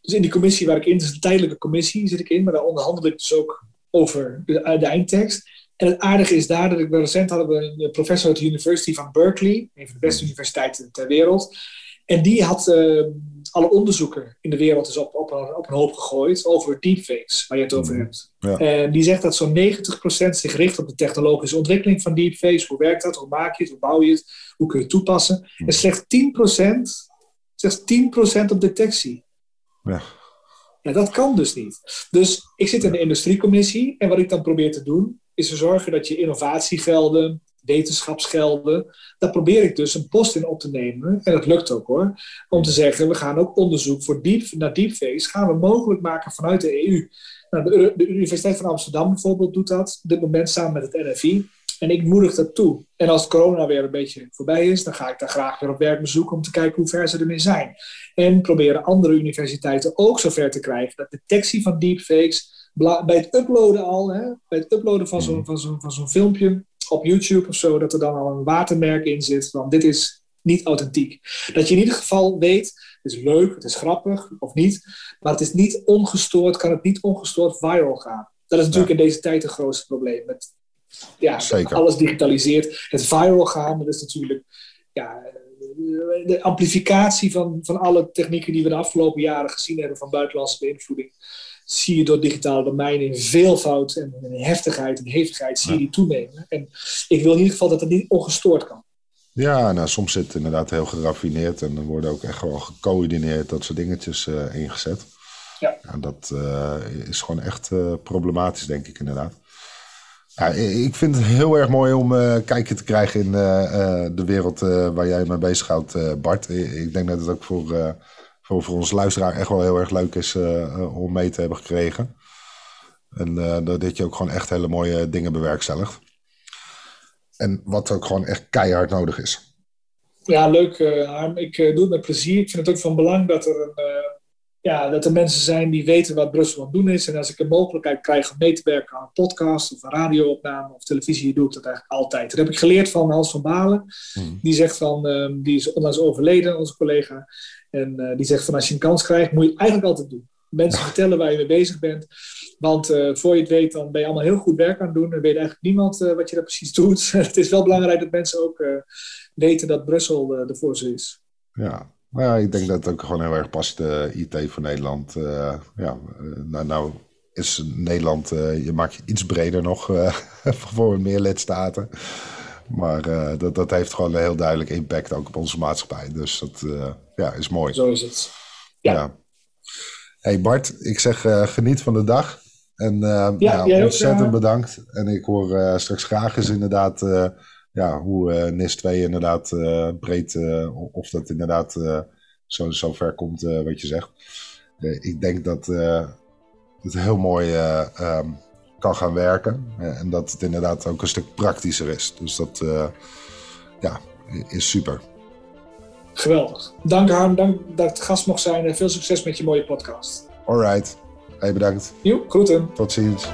Dus in die commissie waar ik in, is een tijdelijke commissie, zit ik in, maar daar onderhandel ik dus ook over de, de eindtekst. En het aardige is daar dat ik recent hadden we een professor uit de University van Berkeley, een van de beste universiteiten ter wereld. En die had uh, alle onderzoeken in de wereld dus op, op, een, op een hoop gegooid over deepfakes, waar je het over mhm. hebt. Ja. En die zegt dat zo'n 90% zich richt op de technologische ontwikkeling van deepfakes. Hoe werkt dat? Hoe maak je het? Hoe bouw je het? Hoe kun je het toepassen? Mhm. En slechts 10%, slechts 10% op detectie. Ja. Ja, dat kan dus niet. Dus ik zit in de industriecommissie en wat ik dan probeer te doen, is te zorgen dat je innovatiegelden, wetenschapsgelden. Daar probeer ik dus een post in op te nemen. En dat lukt ook hoor. Om te zeggen, we gaan ook onderzoek voor deep, naar deepfakes gaan we mogelijk maken vanuit de EU. Nou, de, de, Universiteit van Amsterdam bijvoorbeeld doet dat op dit moment samen met het NFI. En ik moedig dat toe. En als corona weer een beetje voorbij is, dan ga ik daar graag weer op werkbezoek om te kijken hoe ver ze ermee zijn. En proberen andere universiteiten ook zover te krijgen dat detectie van deepfakes bij het uploaden al, hè, bij het uploaden van zo'n van zo'n van zo'n filmpje, op YouTube of zo, dat er dan al een watermerk in zit van dit is niet authentiek. Dat je in ieder geval weet, het is leuk, het is grappig of niet, maar het is niet ongestoord, kan het niet ongestoord viral gaan. Dat is natuurlijk in deze tijd het grootste probleem. Met, ja, Zeker. alles digitaliseert. Het viral gaan, dat is natuurlijk ja, de amplificatie van, van alle technieken die we de afgelopen jaren gezien hebben van buitenlandse beïnvloeding zie je door digitale domeinen in veelvoud en in heftigheid en hevigheid zie je die toenemen. En ik wil in ieder geval dat het niet ongestoord kan. Ja, nou, soms zit het inderdaad heel geraffineerd en er worden ook echt wel gecoördineerd dat soort dingetjes uh, ingezet. Ja. En dat uh, is gewoon echt uh, problematisch, denk ik inderdaad. Ja, ik vind het heel erg mooi om kijken te krijgen in de wereld waar jij mee bezighoudt, Bart. Ik denk dat het ook voor voor, voor onze luisteraar echt wel heel erg leuk is uh, om mee te hebben gekregen. En uh, dat je ook gewoon echt hele mooie dingen bewerkstelligt. En wat ook gewoon echt keihard nodig is. Ja, leuk Harm. Ik doe het met plezier. Ik vind het ook van belang dat er, een, ja, dat er mensen zijn die weten wat Brussel aan het doen is. En als ik een mogelijkheid krijg om mee te werken aan een podcast of een radioopname of televisie, doe ik dat eigenlijk altijd. Dat heb ik geleerd van Hans van Balen. Hmm. Die zegt van, ehm, die is onlangs overleden, onze collega. En uh, die zegt van als je een kans krijgt, moet je het eigenlijk altijd doen. Mensen vertellen waar je mee bezig bent. Want uh, voor je het weet, dan ben je allemaal heel goed werk aan het doen. En weet eigenlijk niemand uh, wat je daar precies doet. het is wel belangrijk dat mensen ook weten dat Brussel ervoor ze is. Ja. Nou ja, ik denk dat het ook gewoon heel erg past, IT voor Nederland. ja, nou, nou is Nederland, je maakt je iets breder nog voor meer lidstaten. Maar uh, dat, dat heeft gewoon een heel duidelijk impact ook op onze maatschappij. Dus dat uh, ja, is mooi. Zo is het. Ja. Hey Bart, ik zeg uh, geniet van de dag. En ja, ja, ontzettend ook, bedankt. En ik hoor straks graag eens inderdaad ja, hoe NIS 2 inderdaad breed, of dat inderdaad zo, zo ver komt wat je zegt. ik denk dat het heel mooi um, kan gaan werken. Eh, en dat het inderdaad ook een stuk praktischer is. Dus dat uh, ja, is super. Geweldig. Dank Harm, dank dat ik gast mocht zijn en veel succes met je mooie podcast. Alright. Hey, bedankt. Jo, groeten. Tot ziens.